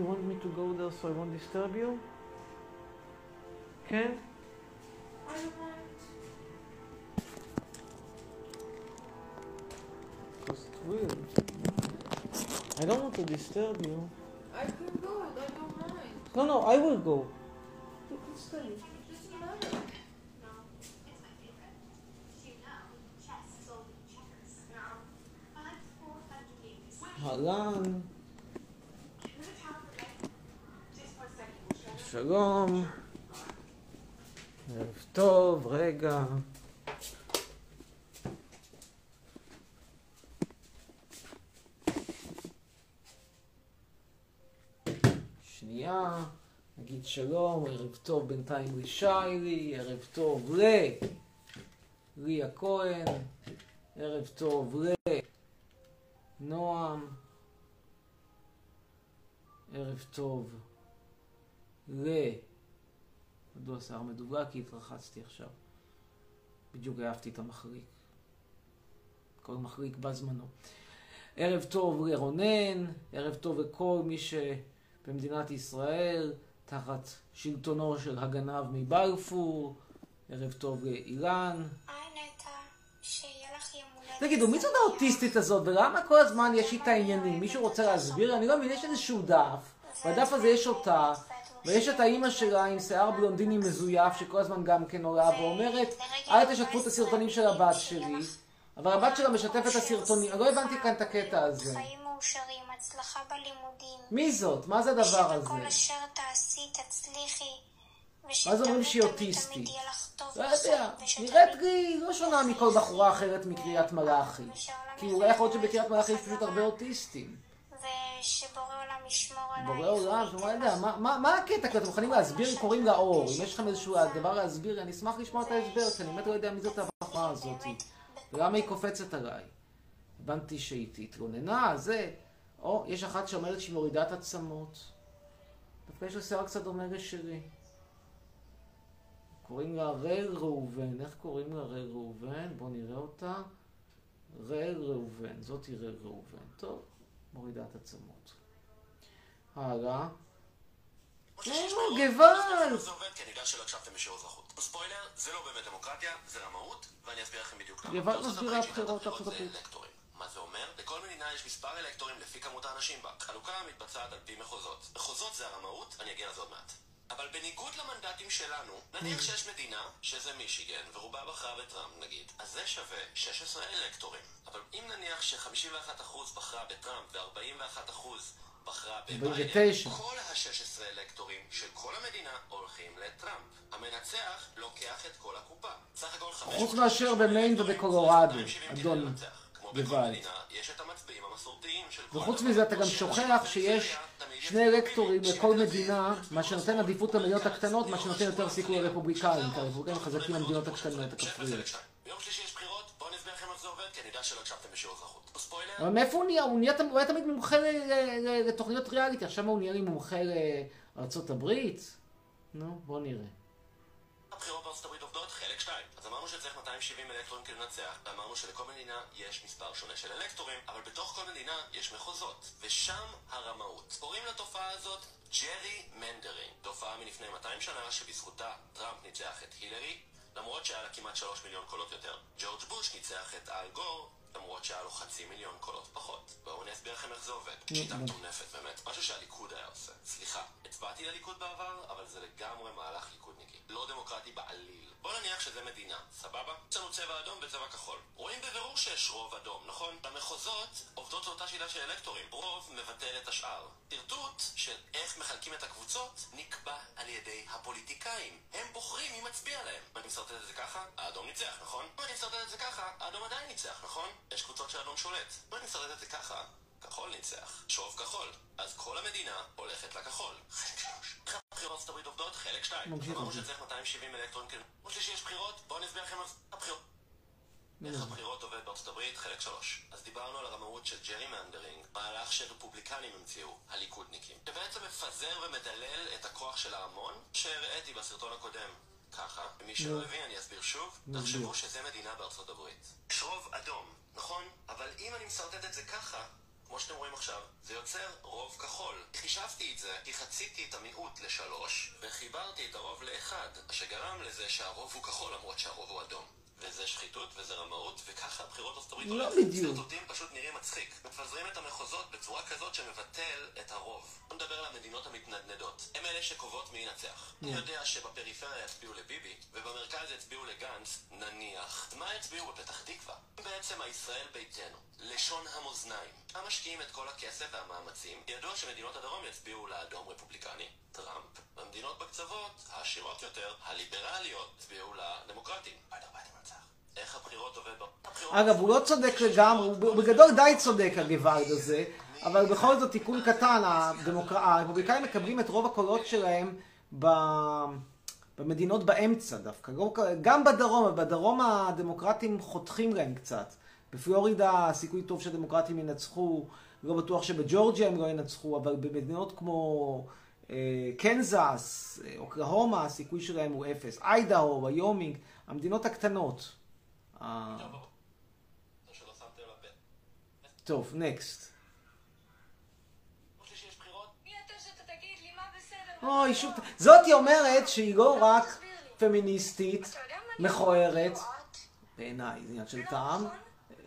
You want me to go there so I won't disturb you? כן? I don't mind. Because it's weird. I don't want to disturb you. I can go. I don't mind. No, no, I will go. You can stay. It שלום. ערב טוב, רגע. שנייה, נגיד שלום, ערב טוב בינתיים לשיילי, ערב טוב ל... ליה כהן, ערב טוב לנועם, ערב טוב ל... מדוע שיער מדוגה? כי התרחצתי עכשיו. בדיוק העפתי את המחריק. כל מחריק בזמנו. ערב טוב לרונן, ערב טוב לכל מי שבמדינת ישראל, תחת שלטונו של הגנב מבלפור, ערב טוב לאילן. תגידו, מי זאת האוטיסטית הזאת, ולמה כל הזמן יש איתה עניינים? מישהו רוצה להסביר? אני לא מבין, יש איזשהו דף, בדף הזה יש אותה, ויש את האימא שלה עם שיער בלונדיני מזויף, שכל הזמן גם כן עולה ואומרת, אל תשתפו את הסרטונים של הבת שלי, אבל הבת שלה משתפת את הסרטונים, לא הבנתי כאן את הקטע הזה. חיים מאושרים, הצלחה בלימודים. מי זאת? מה זה הדבר הזה? שבכל אשר תעשי תצליחי. זה אומרים שהיא אוטיסטית? לא יודע, נראית לי לא שונה מכל בחורה אחרת מקריית מלאכי. כי אולי יכול להיות שבקריית מלאכי יש פשוט הרבה אוטיסטים. ושבורא עולם ישמור עלייך. בורא עולם, לא יודע, מה- הקטע? כי אתם מוכנים להסביר, קוראים לה אור. אם יש לכם איזשהו דבר להסביר, אני אשמח לשמוע את ההסבר, כי אני באמת לא יודע מי זאת הבחורה הזאת. ולמה היא קופצת עליי? הבנתי שהיא התלוננה, זה... או, יש אחת שאומרת שהיא מורידה את עצמות. דווקא יש לה שיער קצת דומה לשלי. קוראים לה רל ראובן. איך קוראים לה רל ראובן? בואו נראה אותה. רל ראובן. זאתי רל ראובן. טוב, מורידה את עצמות. הלאה. או. ספוילר, זה לא בארצות מסבירה הבחירות. אלקטורים. מה זה אומר? לכל מדינה יש מספר אלקטורים לפי כמות האנשים בה. חלוקה מתבצעת על פי מחוזות. מחוזות זה הרמאות, אני אגיע לזה עוד מעט. אבל בניגוד למנדטים שלנו, נניח שיש מדינה, שזה מישיגן, ורובה בחרה בטראמפ נגיד, אז זה שווה 16 אלקטורים. אבל אם נניח ש-51% בחרה בטראמפ ו-41% בחרה בביידן, 49. כל ה-16 אלקטורים של כל המדינה הולכים לטראמפ. המנצח לוקח את כל הקופה. סך הכל 500... חוץ מאשר במיין ובקולורדו, 270 כדי אדון כל... וחוץ. מזה אתה גם שוכח שיש שני הפילים לכל מדינה, מה שנותן עדיפות למדינות הקטנות, מה שנותן יותר סיכוי לרפובליקאים, כי הרפובליקאים חזקים למדינות הקטנות הכפריות. ביום שלישי יש בחירות, בואו נסביר לכם איך זה עובד, כי אני יודע שלא הקשבתם בשיעור אזרחות. ספוילר, אבל מאיפה הוא נהיה? הוא נהיה תמיד מומחה לתוכניות ריאליטי, עכשיו הוא נהיה לי מומחה לארצות הברית? נו, בוא נראה. הבחירות בארצות הברית עובדות, חלק 2. אמרנו שצריך 270 אלקטורים כדי לנצח, ואמרנו שלכל מדינה יש מספר שונה של אלקטורים, אבל בתוך כל מדינה יש מחוזות, ושם הרמאות. קוראים לתופעה הזאת ג'רי מנדרינג, תופעה מלפני 200 שנה שבזכותה טראמפ ניצח את הילרי, למרות שהיה לה כמעט 3 מיליון קולות יותר. ג'ורג' בוש ניצח את אל גור, למרות שהיה לו חצי מיליון קולות פחות. בואו אני אסביר לכם איך זה עובד. שיטה מטונפת באמת, משהו שהליכוד היה עושה. סליחה, הצבעתי לליכוד בעבר, אבל זה לגמרי מהלך ליכודניקי. לא דמוקרטי בעליל. בוא נניח שזה מדינה, סבבה? יש לנו צבע אדום וצבע כחול. רואים בבירור שיש רוב אדום, נכון? במחוזות עובדות לאותה שיטה של אלקטורים. רוב מבטל את השאר. שרטוט של איך מחלקים את הקבוצות נקבע על ידי הפוליטיקאים. הם בוחרים מי מצביע להם. אם אני מסרטט את זה ככה, האדום ניצח, נכון? אם אני מסרטט את זה ככה, האדום עדיין ניצח, נכון? יש קבוצות שהאדום שולט. אני מסרטט את זה ככה, כחול ניצח. שוב כחול. אז כל המדינה הולכת לכחול. חלק שלוש. איך הבחירות בארצות הברית עובדות? חלק שתיים. אמרנו. שצריך 270 אלקטרון כאילו. כמו שלישי יש בחירות, בואו נסביר לכם איך הבחירות. איך הבחירות עובד בארצות הברית? חלק שלוש. אז דיברנו על הרמאות של ג'רי מנדרינג, מהלך שרפובליקנים המציאו, הליכודניקים, שבעצם מפזר ומדלל את הכוח של ההמון, שהראיתי בסרטון הקודם. ככה, ומי שלא הבין אני אסביר שוב, תחשבו שזה מדינה בארצות הברית. יש רוב אדום, נכון? אבל אם אני מסרטט את זה ככה, כמו שאתם רואים עכשיו, זה יוצר רוב כחול. חישבתי את זה כי חציתי את המיעוט לשלוש, וחיברתי את הרוב לאחד, שגרם לזה שהרוב הוא כחול למרות שהרוב הוא אדום. וזה שחיתות וזה רמאות, וככה הבחירות בארצות הברית לא. בדיוק. שרטוטים פשוט נראים מצחיק. מפזרים את המחוזות בצורה כזאת שמבטל את הרוב. בוא נדבר על המדינות המתנדנדות. הם אלה שקובעות מי ינצח. אני יודע שבפריפריה יצביעו לביבי, ובמרכז יצביעו לגנץ, נניח. מה יצביעו בפתח תקווה? בעצם הישראל ביתנו. לשון המאזניים. הם משקיעים את כל הכסף והמאמצים. ידוע שמדינות הדרום יצביעו לאדום רפובליקני, טראמפ. במדינות בקצוות, העשירות יותר, הליברליות, יצביעו לדמוקרטים. איך הבחירות עובד ב... הבחירות אגב, הוא לא צודק לגמרי, הוא בגדול די צודק הגוואלד הזה, אבל בכל זאת תיקון קטן. הרפובליקאים מקבלים את רוב הקולות שלהם ב... במדינות באמצע דווקא. גם בדרום, אבל בדרום הדמוקרטים חותכים להם קצת. בפלורידה סיכוי טוב שהדמוקרטים ינצחו, לא בטוח שבג'ורג'יה הם לא ינצחו, אבל במדינות כמו אה, קנזס, אוקלהומה, הסיכוי שלהם הוא אפס. איידהו, ויומינג, המדינות הקטנות. אה. טוב, נקסט. אוי, שוב, זאתי אומרת שהיא לא רק פמיניסטית, מכוערת? בעיניי, זה עניין של טעם,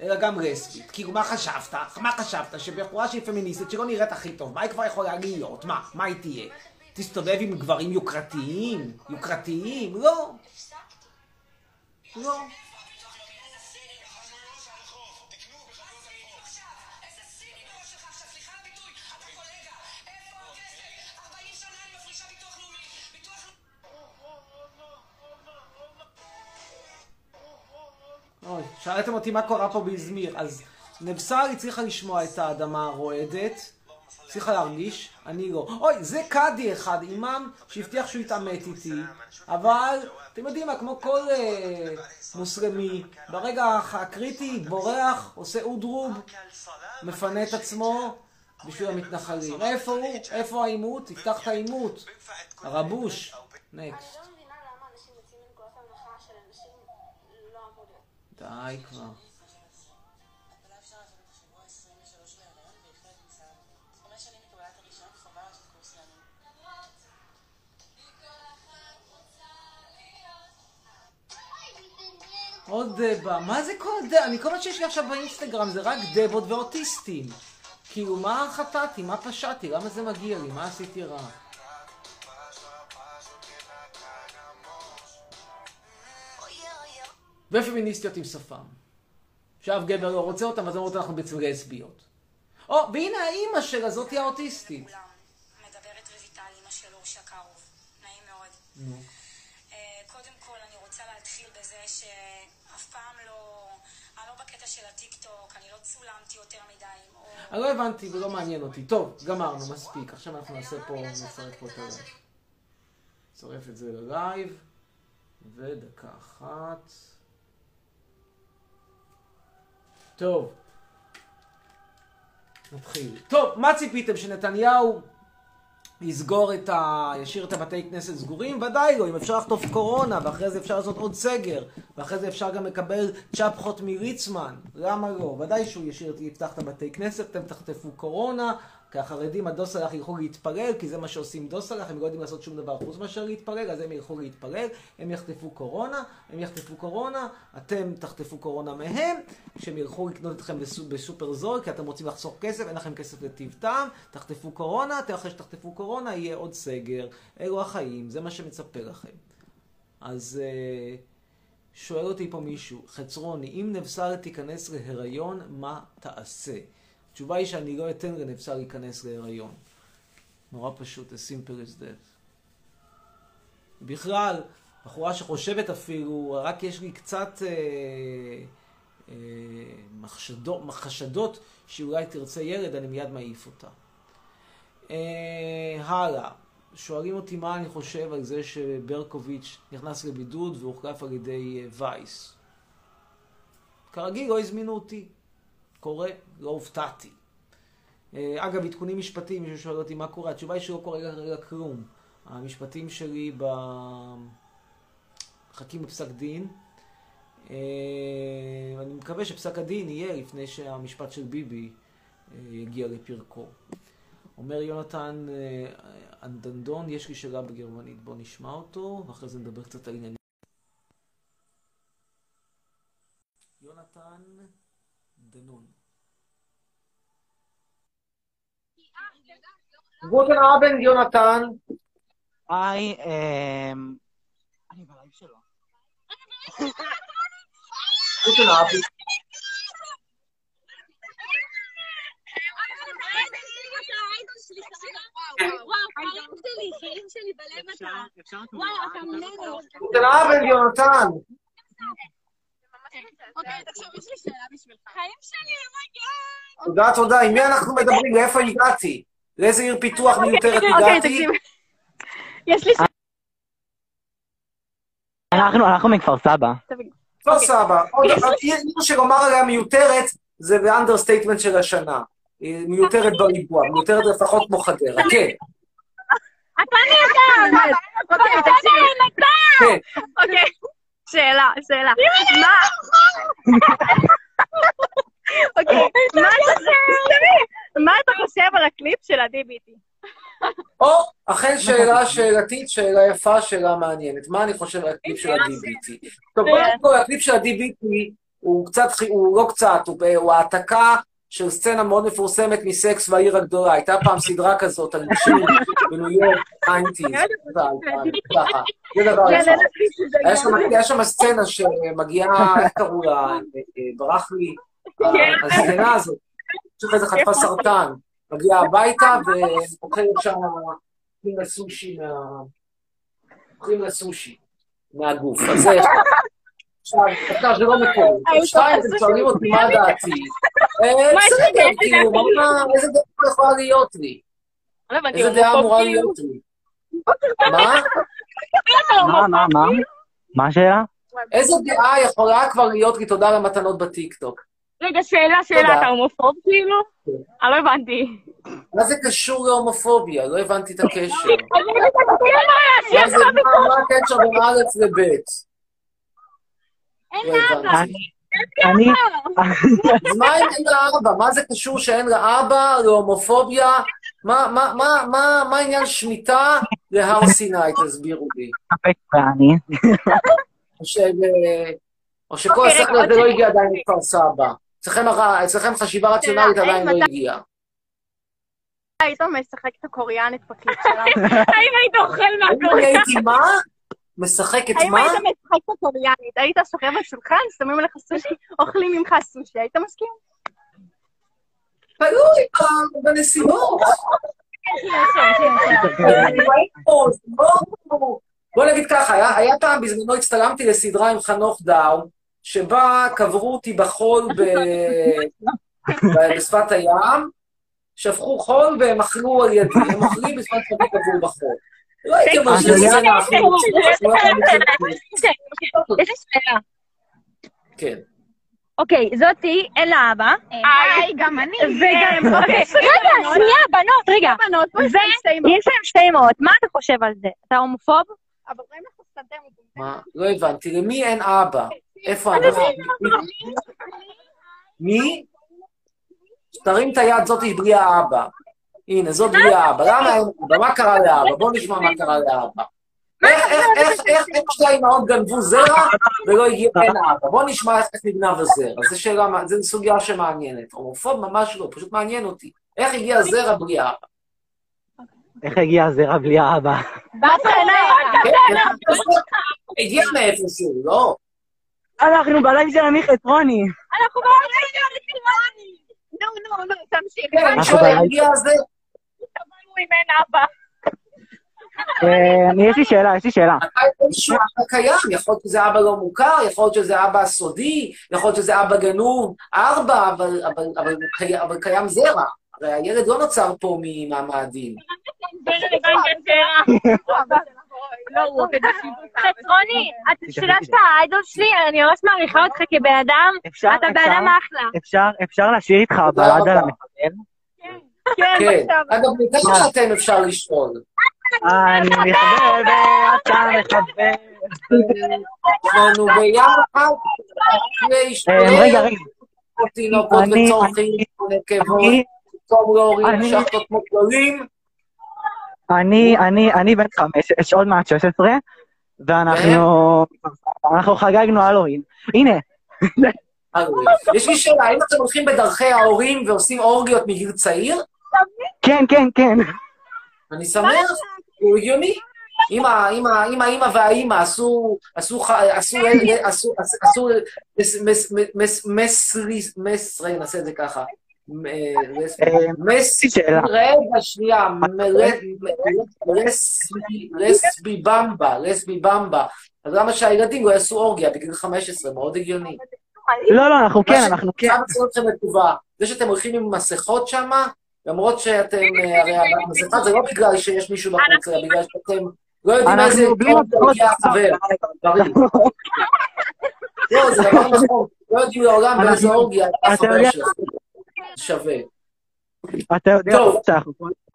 אלא גם לסבית. כאילו, מה חשבת? מה חשבת? שבחורה שהיא פמיניסטית, שלא נראית הכי טוב, מה היא כבר יכולה להיות? מה? מה היא תהיה? תסתובב עם גברים יוקרתיים? יוקרתיים? לא. לא. שאלתם אותי מה קורה פה באזמיר, אז נבסר הצליחה לשמוע את האדמה הרועדת, הצליחה להרגיש, אני לא. אוי, זה קאדי אחד, אימאם, שהבטיח שהוא יתעמת איתי, אבל, אתם יודעים מה, כמו כל אה, מוסלמי, ברגע הקריטי, בורח, עושה אודרוב, מפנה את עצמו בשביל המתנחלים. איפה הוא? איפה העימות? תפתח את העימות. הרבוש. נקסט. לא מבינה למה אנשים יוצאים מנקודת הנחה של אנשים לא אמור להיות. די כבר. אולי אפשר לעשות את השבוע 23 להיריון בהחלט נמצא חמש שנים מקבלת הראשון חובה לעשות קורס להיריון. עוד דבה, מה זה כל דבה? אני כל מה שיש לי עכשיו באינסטגרם זה רק דבות ואוטיסטים. כאילו, מה חטאתי? מה פשעתי? למה זה מגיע לי? מה עשיתי רע? ופמיניסטיות עם שפם. שאף גבר לא רוצה אותם, אז אומרות אנחנו בעצם לסביות. או, והנה האימא שלה, זאתי האוטיסטית. מדברת רויטל, אימא של אורשה קרוב. נעים מאוד. נו. אה, קודם כל, אני רוצה להתחיל בזה שאף פעם לא... אני לא בקטע של הטיקטוק, אני לא צולמתי יותר מדי עם אור. אני לא הבנתי ולא מעניין אותי. טוב, גמרנו, מספיק. עכשיו אנחנו נעשה פה, נצרף פה את ה... נצרף את זה ללייב. ודקה אחת. טוב. נתחיל. טוב, מה ציפיתם? שנתניהו יסגור את ה... ישאיר את הבתי כנסת סגורים? ודאי לא, אם אפשר לחטוף קורונה, ואחרי זה אפשר לעשות עוד סגר, ואחרי זה אפשר גם לקבל צ'פחות מליצמן, למה לא? ודאי שהוא ישאיר, יפתח את הבתי כנסת, אתם תחטפו קורונה, כי החרדים הדוסלח ילכו להתפלל, כי זה מה שעושים דוסלח, הם לא יודעים לעשות שום דבר חוץ מאשר להתפלל, אז הם ילכו להתפלל, הם יחטפו קורונה, הם יחטפו קורונה, אתם תחטפו קורונה מהם, כשהם ילכו לקנות אתכם בסופ, בסופר זול, כי אתם רוצים לחסוך כסף, אין לכם כסף לטיב טעם, תחטפו קורונה, אחרי שתחטפו קורונה יהיה עוד סגר, אלו החיים, זה מה שמצפה לכם. אז אה, שואל אותי פה מישהו, חצרוני, אם נבשר תיכנס להיריון, מה תעשה? התשובה היא שאני לא אתן לנבשר להיכנס להיריון. נורא פשוט, as simple as that. בכלל, בחורה שחושבת אפילו, רק יש לי קצת אה, אה, מחשדות, חשדות שאולי תרצה ילד, אני מיד מעיף אותה. אה, הלאה. שואלים אותי מה אני חושב על זה שברקוביץ' נכנס לבידוד והוחלף על ידי אה, וייס. כרגיל לא הזמינו אותי. קורה, לא הופתעתי. אה, אגב, עדכונים משפטיים, מישהו שואל אותי מה קורה, התשובה היא שלא קורה כרגע כלום. המשפטים שלי ב... מחכים בפסק דין. אה, אני מקווה שפסק הדין יהיה לפני שהמשפט של ביבי אה, יגיע לפרקו. אומר יונתן אנדנדון, יש לי שאלה בגרמנית, בוא נשמע אותו, ואחרי זה נדבר קצת על עניינים. יונתן. Guten Abend, יונתן. היי, אמ... אני בלייב שלו. Guten Abend. Guten Abend, יונתן. תודה, תודה. עם מי אנחנו מדברים? לאיפה הגעתי? לאיזה עיר פיתוח מיותרת אוקיי, הגעתי? תקשיב. יש לי... אנחנו, אנחנו מכפר סבא. כפר סבא. עוד אחת, עיר שלומר עליה מיותרת, זה ה understatement של השנה. מיותרת בריבוע, מיותרת לפחות כמו חדרה. כן, אתה נהדר! אוקיי, אתה נהדר! כן. אוקיי, שאלה, שאלה. מה... אוקיי, מה אתה חושב? מה אתה חושב על הקליפ של ה-DBT? או, אכן שאלה שאלתית, שאלה יפה, שאלה מעניינת. מה אני חושב על הקליפ של ה-DBT? טוב, קודם כל, הקליפ של ה-DBT הוא קצת, הוא לא קצת, הוא העתקה של סצנה מאוד מפורסמת מסקס והעיר הגדולה. הייתה פעם סדרה כזאת על נשים בניו יורק, 90's, ככה. זה דבר כן, אחד. היה שם- סצנה שמגיעה, איך קראו לה? אה, ברח לי, כן. הזקנה הזאת, שאחרי זה חטפה סרטן. מגיעה הביתה ואוכלת שם, אוכלים לה סושי מה... אוכלים לה סושי מהגוף. אז זה... עכשיו, זה לא מקורי. שתיים, אתם שואלים אותי מה דעתי. אה, בסדר? כאילו, מה- איזה דעה יכולה להיות לי? לא איזה דעה אמורה להיות לי? מה? מה, מה, מה? מה השאלה? איזה דעה יכולה כבר להיות לי תודה למתנות בטיקטוק? רגע, שאלה. שאלה, אתה הומופוב כאילו? אני לא הבנתי. מה זה קשור להומופוביה? לא הבנתי את הקשר. זה, מה מה הקשר בין א' לב'? לא הבנתי. אני, אז מה אם אין לה אבא? מה זה קשור שאין לה אבא להומופוביה? מה- מה- מה- מה מה עניין שמיטה להר סיני? תסבירו לי. ואני, או שכל אוקיי, השכל הזה לא הגיע עדיין לכפר סבא. אצלכם חשיבה רציונלית עדיין לא הגיעה. היית משחק את הקוריאנית בקליפ שלה? האם היית אוכל מהקוריאנית? הייתי מה? משחק את האם מה? היית משחק את הקוריאנית? היית שוכב בשולחן, שמים לך סושי, אוכלים ממך סושי, היית מסכים? תלוי בנסיבות. בוא נגיד ככה, היה, פעם בזמנו הצטלמתי לסדרה עם חנוך דאו, שבה קברו אותי בחול בשפת הים, שפכו חול והם אכלו על ידי, הם אוכלים בזמן שאני קבור בחול. לא הייתי אומר שזה אני- סצנה הכי לא יש לי שאלה. כן. אוקיי, זאתי, אין לה אבא. היי, גם אני. וגם, אוקיי, רגע, שנייה, בנות, רגע. בנות, ויש להם שתי אמהות, מה אתה חושב על זה? אתה הומופוב? אבל רואים לך סתם מה? לא הבנתי. למי אין אבא? איפה אנחנו? מי? תרים את היד זאתי בלי האבא. הנה, זאת בלי האבא. למה אין אבא? מה קרה לאבא? בוא נשמע מה קרה לאבא. איך, איך, איך, איך, איך שתי האימהות גנבו זרע ולא הגיע אין אבא? בוא נשמע איך נגנב הזרע. זו שאלה, זו סוגיה שמעניינת. הומופוב ממש לא, פשוט מעניין אותי. איך הגיע הזרע בלי האבא? איך הגיע הזרע בלי האבא? כן, הזרע הגיע מאיפשהו, לא? אנחנו בלייב של עמי חצרוני. אנחנו בעולם נו, נו, נו, תמשיך. כן, אני שואל. הגיע הזרע? אם אין אבא. יש לי שאלה, יש לי שאלה. אבא קיים? יכול להיות שזה אבא לא מוכר, יכול להיות שזה אבא סודי, יכול להיות שזה אבא גנוב, ארבע, אבל, אבל, אבל, קי- אבל קיים זרע. הרי הילד לא נוצר פה ממעמדים. לא, חצרוני, אתה שתדע שאתה האיידול שלי, אני ממש מעריכה אותך כבן אדם, אתה בן אדם אחלה. אפשר, לשיר איתך בלדה רבה. למחבל? כן, כן. בבקשה. אגב, מכמה שאתם אפשר לשאול. אני מחבל ואתה מחבל. אנחנו ביחד, אה, רגע, רגע. תינוקות אני- וצורכים נקבות. אני- פתאום לא הורים אני- שחטות כמו גדולים. אני, אני, אני בן חמש, יש עוד מעט 16, ואנחנו אנחנו חגגנו הלואוין. הנה, יש לי שאלה, האם אתם הולכים בדרכי ההורים ועושים אורגיות מגיל צעיר? כן, כן, כן. אני שמח, הוא הגיוני. אם ה- אם ה- אם האמא והאימא עשו, עשו, עשו, עשו, עשו, מס, מס, מס, מס, מס, רגע, נעשה את זה ככה. אה. רגע, שנייה, לסבי במבה, לסבי במבה. אז למה שהילדים לא יעשו אורגיה בגיל 15? מאוד הגיוני. לא, לא, אנחנו כן, אנחנו כן. עכשיו אצל אתכם לטובה. זה שאתם הולכים עם מסכות שם, למרות שאתם, אה, הרי המסכה זה לא בגלל שיש מישהו בחוץ, אלא בגלל שאתם לא יודעים איזה מסכות. הגיע החבר. בריא. לא, זה דבר נכון. לא יודעים לעולם באיזה אורגיה אתה החבר שלכם. שווה. אתה יודע, טוב.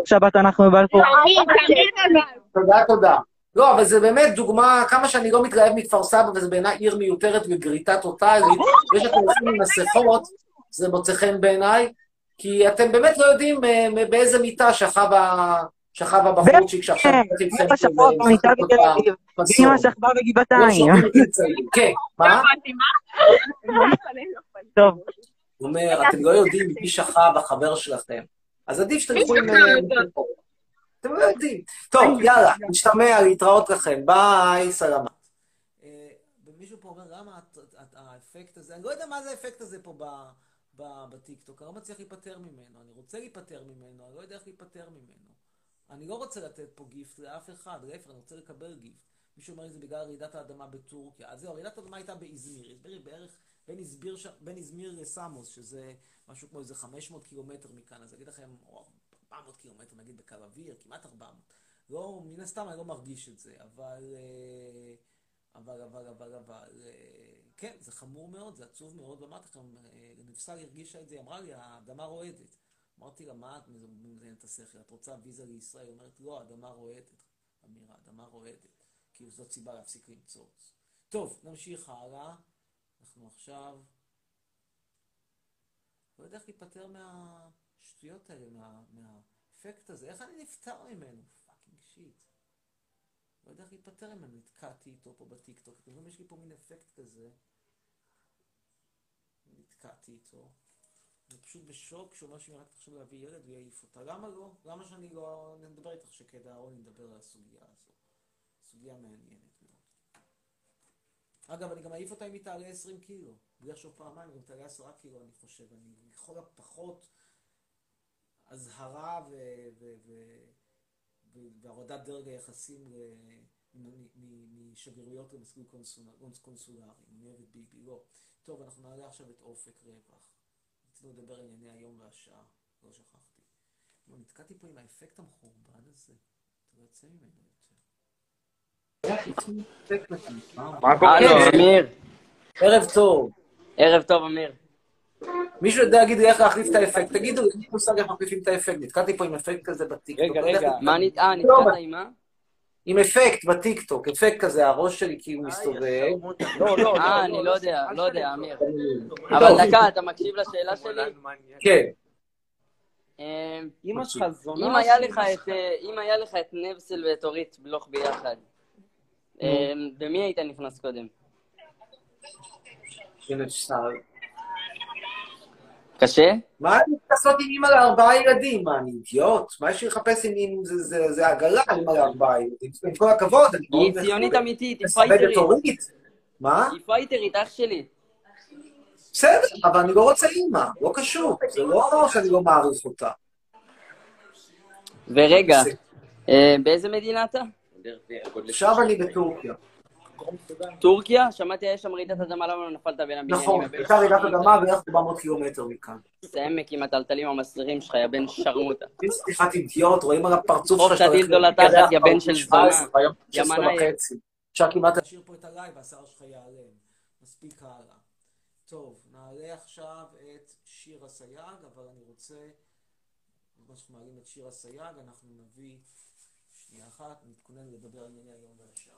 שבת אנחנו בבלפור. תודה, תודה. לא, אבל זה באמת דוגמה, כמה שאני לא מתלהב מכפר סבא, וזה בעיניי עיר מיותרת וגריטה טוטאלית, זה שאתם עושים עם מסכות, זה מוצא חן בעיניי, כי אתם באמת לא יודעים אה, באיזה מיטה שכב ה- שכב הבחורצ'יק שעכשיו אמא של, שכבה אה, במיטה בתל אביב. ואמא שכבה לא בגבעתיים. צעיר. כן, מה? טוב, הוא אומר, אתם לא יודעים מי שכב החבר שלכם, אז עדיף שתלכו עם... אה, אתם לא יודעים. טוב, יאללה, נשתמע, להתראות לכם. ביי, סלמה. מישהו פה אומר, למה את- את- האפקט הזה, אני לא יודע מה זה האפקט הזה פה ב- בטיקטוק, אני לא מצליח להיפטר ממנו, אני רוצה להיפטר ממנו, אני לא יודע איך להיפטר ממנו. אני לא רוצה לתת פה gift לאף אחד, להפך, אני רוצה לקבל gift. מישהו אומר לי זה בגלל רעידת האדמה בטורקיה. אז זהו, רעידת האדמה הייתה באזמיר. הסבירי בערך בין איזמיר, ש... בין איזמיר לסמוס, שזה משהו כמו איזה 500 קילומטר מכאן. אז אגיד לכם, או 400 קילומטר, נגיד בקו אוויר, כמעט 400. לא, מן הסתם אני לא מרגיש את זה, אבל... אה, אבל, אבל, אבל, אבל, אה, כן, זה חמור מאוד, זה עצוב מאוד, ואמרתי לכם, אה, נפסל הרגישה את זה, היא אמרה לי, האדמה רועדת. אמרתי לה, מה את מזיינת את השכל? את רוצה ויזה לישראל? היא אומרת, לא, האדמה רועדת. אמירה, האדמה רועדת. כאילו זאת סיבה להפסיק למצוץ. טוב, נמשיך הלאה. אנחנו עכשיו... לא יודע איך להיפטר מהשטויות האלה, מה, מהאפקט הזה. איך אני נפטר ממנו? fucking shit. לא יודע איך להיפטר ממנו, נתקעתי איתו פה בטיקטוק. אתם רואים, יש לי פה מין אפקט כזה. נתקעתי איתו. אני פשוט בשוק שהוא אומר שאני רק תחשוב להביא ילד ויעיף אותה. למה לא? למה שאני לא... נדבר איתך שכדאי אהרון נדבר על הסוגיה הזו. סוגיה מעניינת מאוד. אגב, אני גם אעיף אותה אם היא תעלה 20 קילו. בלי לחשוב פעמיים, אם תעלה 10 קילו, אני חושב. אני לכל הפחות אזהרה ו... ו... ו... והורדת דרג היחסים ל- מ- מ- משגרירויות למסלול קונסול- קונסולרי. אני אוהב את ביבי, לא. טוב, אנחנו נעלה עכשיו את אופק רווח. רצינו לדבר על ענייני היום והשעה, לא שכחתי. לא, נתקעתי פה עם האפקט המחורבן הזה. אתה לא יוצא ממנו יותר. הלו, אמיר. ערב טוב. ערב טוב, אמיר. מישהו יודע להגיד לי איך להחליף את האפקט? תגידו אין לי מושג איך מחליפים את האפקט. נתקעתי פה עם אפקט כזה בטיקטוק. רגע, לא רגע. מה נת... אה, לא, נתקעת עם מה? עם אפקט בטיקטוק, אפקט כזה, הראש שלי כאילו מסתובב. לא, לא, אה, אני לא יודע, לא יודע, אמיר. אבל דקה, אתה מקשיב לשאלה שלי? כן. אה, אמא שלך זונה אם היה לך את, שלך? אה, אם היה לך את נבסל ואת אורית בלוך ביחד, אה, במי היית נכנס קודם? שנייה. קשה? מה אני צריך לעשות עם אימא לארבעה ילדים? מה, אני אידיוט? מה יש לי לחפש עם זה- עגלה, אימא לארבעה ילדים? עם כל הכבוד, אני היא מאוד ציונית אמיתית, היא פייטרית. אורית. מה? היא פייטרית, אח שלי. בסדר, אבל אני לא רוצה אימא, לא קשור. זה לא שאני לא מעריך אותה. ורגע, אה, באיזה מדינה אתה? עכשיו אני בטורקיה. טורקיה? שמעתי יש שם רעידת אדמה, למה לא נפלת בין הבניינים? נכון, הייתה רעידת? אדמה בערך 400 קילומטר מכאן. זה עמק עם הטלטלים המסרירים שלך, יא בן שרמוטה. סליחת אידיוט, רואים על הפרצוף שלך את הדילדו לתחת, יא בן של זונה. יא מנאי. אפשר כמעט להשאיר פה את הלייב והשיער שלך ייעלם. מספיק הלאה. טוב, נעלה עכשיו את שיר אסייג, אבל אני רוצה, בזמן שאנחנו מעלים את שיר אסייג, אנחנו נביא, שנייה אחת, נתכונן לדבר על ענייני היום והשעה.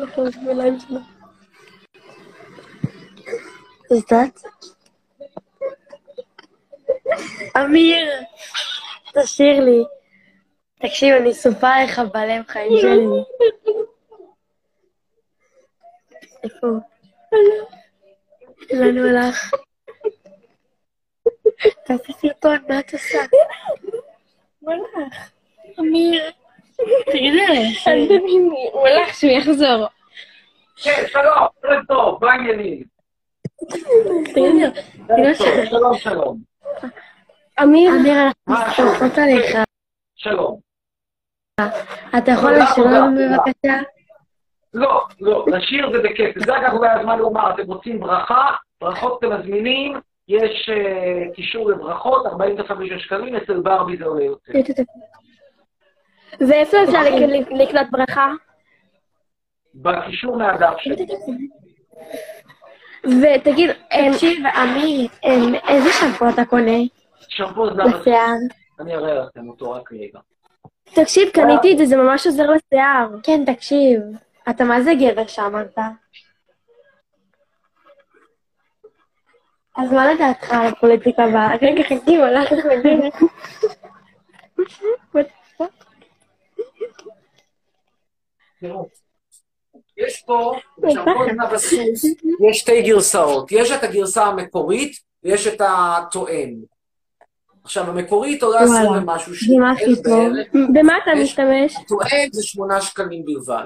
זאת? אמיר, תשאיר לי. תקשיב, אני שרופה עליך בלב חיים שלי. איפה הוא? לאן הוא הלך? תעשה סרטון, מה את עושה? הוא הלך. אמיר. תגידי לי. הוא הלך שהוא יחזור. כן, שלום, ערב טוב, מה העניינים? תגידי לי. תגידי לי. שלום, שלום. אמיר, אמיר, אנחנו סומכות עליך. שלום. אתה יכול תודה. בבקשה? לא, לא, לשיר זה בכיף. זה אגב אולי הזמן לומר, אתם רוצים ברכה, ברכות אתם מזמינים, יש אה, קישור לברכות, 45 שקלים, אצל ברבי זה עולה יותר. ואיפה אפשר לק- לקנות ברכה? בקישור מהדף שלי. ותגיד, תקשיב, אמ, איזה שמפו אתה קונה? שמפו זנב, לשיער. אני אראה לכם אותו רק רגע. תקשיב, קניתי את זה, זה ממש עוזר לשיער. כן, תקשיב. אתה מה זה גבר שאמרת? אז מה לדעתך על הפוליטיקה הבאה? רגע, חכי, הוא הלך בדרך. תראו, יש פה, יש שתי גרסאות. יש את הגרסה המקורית, ויש את התואם. עכשיו, המקורית עולה וואלה. ומשהו טוב. במה אתה משתמש? התואם זה שמונה שקלים בלבד.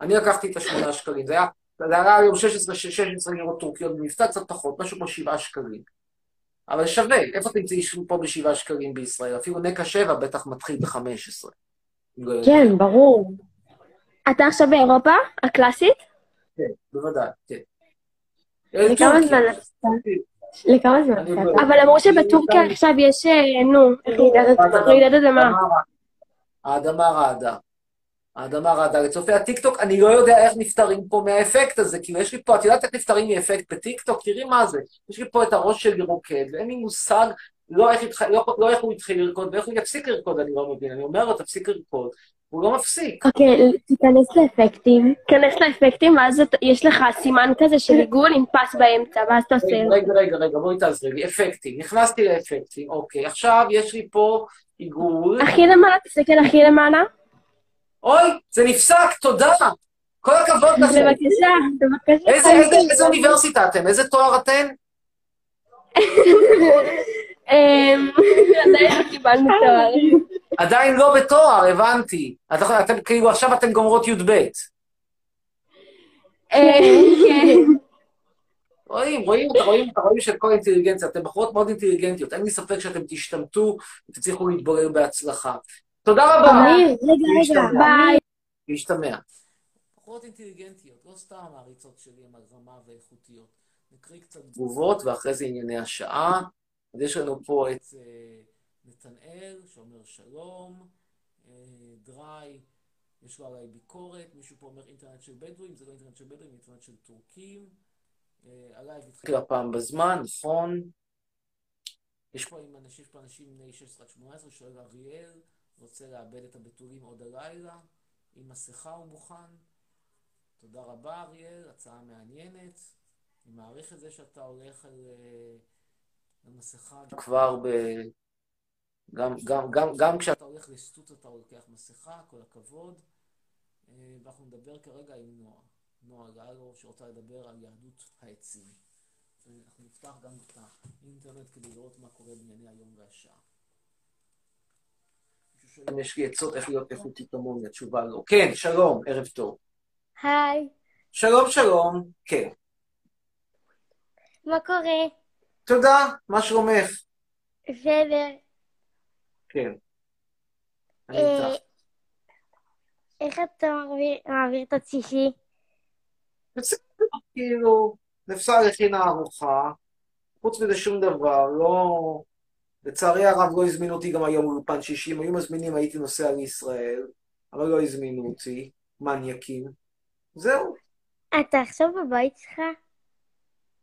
אני לקחתי את השמונה שקלים, זה היה, זה היה היום 16 16 לירות טורקיות במבצע, קצת פחות, משהו כמו שבעה שקלים. אבל שווה, איפה תמצאי פה בשבעה שקלים בישראל? אפילו נקע שבע בטח מתחיל ב-15. כן, ברור. אתה עכשיו באירופה? הקלאסית? כן, בוודאי, כן. לכמה טורקיה. זמן? לכמה זמן אבל אמרו שבטורקיה עכשיו יש, אה, נו, רעידת רעידת אדמה. האדמה רעדה. האדמה רעדה. לצופי הטיקטוק, אני לא יודע איך נפטרים פה מהאפקט הזה, כאילו יש לי פה, את יודעת איך נפטרים מאפקט בטיקטוק? תראי מה זה. יש לי פה את הראש שלי רוקד, ואין לי מושג לא איך, התח... לא, לא איך הוא התחיל לרקוד ואיך הוא יפסיק לרקוד, אני לא מבין. אני אומר לו, תפסיק לרקוד, הוא לא מפסיק. אוקיי, תיכנס לאפקטים. תיכנס לאפקטים, ואז יש לך סימן כזה של עיגול עם פס באמצע, ואז אתה עושה... רגע, רגע, רגע, בואי תעזרי לי. אפקטים, נכנסתי לאפקטים, אוקיי. עכשיו יש לי פה עיגול. הכי למעלה, תסתכל הכי למעלה. אוי, זה נפסק, תודה. כל הכבוד לכם. בבקשה, בבקשה. איזה, אוניברסיטה אתם? איזה תואר אתן? אמ, עדיין לא קיבלנו תואר. עדיין לא בתואר, הבנתי. את- אתם כאילו עכשיו אתם גומרות י"ב. אמ, כן. רואים, רואים, אתה רואים, אתה רואים של כל אינטליגנציה. אתם בחורות מאוד אינטליגנטיות. אין לי ספק שאתם תשתמטו ותצליחו להתבורר בהצלחה. תודה רבה. אמיר, רגע, רגע. ביי. להשתמע. בחורות אינטליגנטיות, לא סתם המעריצות שלי הן על רמה ואיכותיות. נקריא קצת תגובות ואחרי זה ענייני השעה. אז יש לנו פה את אה, נתנאל שאומר שלום, אה, דריי, יש לו עליי ביקורת, מישהו פה אומר אינטרנט של בדואים, זה לא אינטרנט של בדואים, אינטרנט של טורקים. אה, עליי התחיל הפעם בזמן, נכון. יש פה עם אנשים, פה אנשים בני 16 עד 18, שואל אריאל, רוצה לאבד את הבתולים עוד הלילה, עם מסכה הוא מוכן. תודה רבה אריאל, הצעה מעניינת. אני מעריך את זה שאתה הולך על אה, המסכה כבר ב... גם, גם, גם, גם כשאתה הולך לסטוט אתה לוקח מסכה, כל הכבוד. אה, ואנחנו נדבר כרגע עם נועה. נועה גלו, שרוצה לדבר על יהדות העצים. אנחנו נפתח גם את האינטרנט כדי לראות מה קורה בענייני היום והשעה. אם יש לי עצות איך להיות איכותי כמוני, התשובה לא. כן, שלום, ערב טוב. היי, שלום, שלום. כן. מה קורה? תודה, מה שלומך? בסדר. כן. אני אה, איתך. איך אתה מעביר- את השישי? בסדר, כאילו, נפסל הכינה ארוחה, חוץ מזה שום דבר, לא... לצערי הרב לא הזמינו אותי גם היום לאולפן שישי, אם היו מזמינים הייתי נוסע לישראל, אבל לא הזמינו אותי, מניאקים. זהו. אתה עכשיו בבית שלך?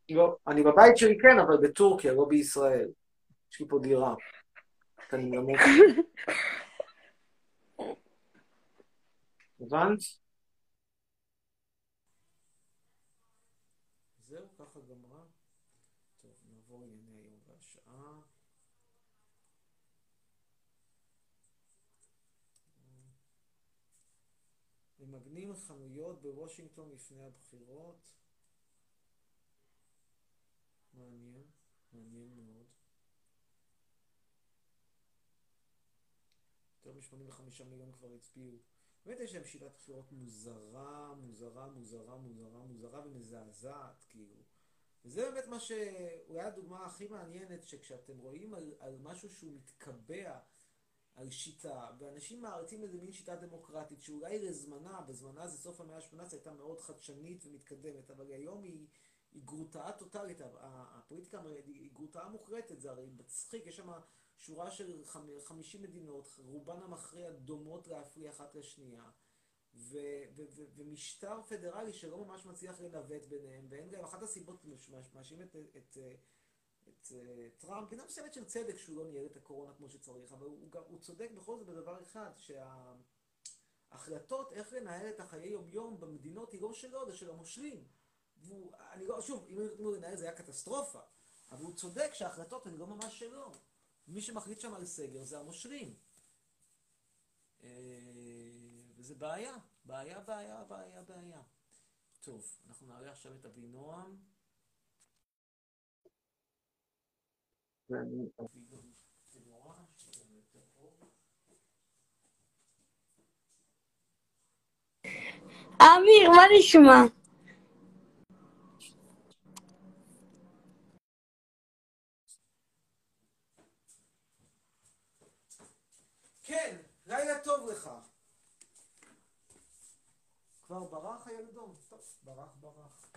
לא, אני בבית שלי כן, אבל בטורקיה, לא בישראל. יש לי פה דירה. אני למות. הבנת? זהו, ככה גמרה. טוב, נעבור לענייני היום והשעה. ממגנים חנויות בוושינגטון לפני הבחירות. מעניין, מעניין מאוד. יותר מ-85 מיליון כבר הצביעו. באמת יש להם שיטת בחירות מוזרה, מוזרה, מוזרה, מוזרה, מוזרה ומזעזעת, כאילו. וזה באמת מה שאולי הדוגמה הכי מעניינת, שכשאתם רואים על, על משהו שהוא מתקבע על שיטה, ואנשים מעריצים איזה מין שיטה דמוקרטית, שאולי לזמנה, בזמנה זה סוף המאה ה-18, הייתה מאוד חדשנית ומתקדמת, אבל היום היא, היא גרוטאה טוטאלית, הפוליטיקה היא גרוטאה מוחלטת, זה הרי מצחיק, יש שם שורה של 50 מדינות, רובן המכריע דומות להפליא אחת לשנייה. ומשטר פדרלי שלא ממש מצליח לנווט ביניהם, ואין גם אחת הסיבות שמאשים את, את, את, את uh, טראמפ, במידה מסוימת של צדק שהוא לא ניהל את הקורונה כמו שצריך, אבל הוא, גם, הוא צודק בכל זאת בדבר אחד, שההחלטות איך לנהל את החיי יום-יום במדינות היא לא שלו, זה של המושלים. והוא, אני לא, שוב, אם הוא לנהל זה היה קטסטרופה, אבל הוא צודק שההחלטות הן לא ממש שלו. מי שמחליט שם על סגר זה המושלים. וזה בעיה, בעיה, בעיה, בעיה, בעיה. טוב, אנחנו נעלה עכשיו את אבינועם. אמיר, מה נשמע? כן, לילה טוב לך. כבר ברח הילדון? טוב, ברח, ברח.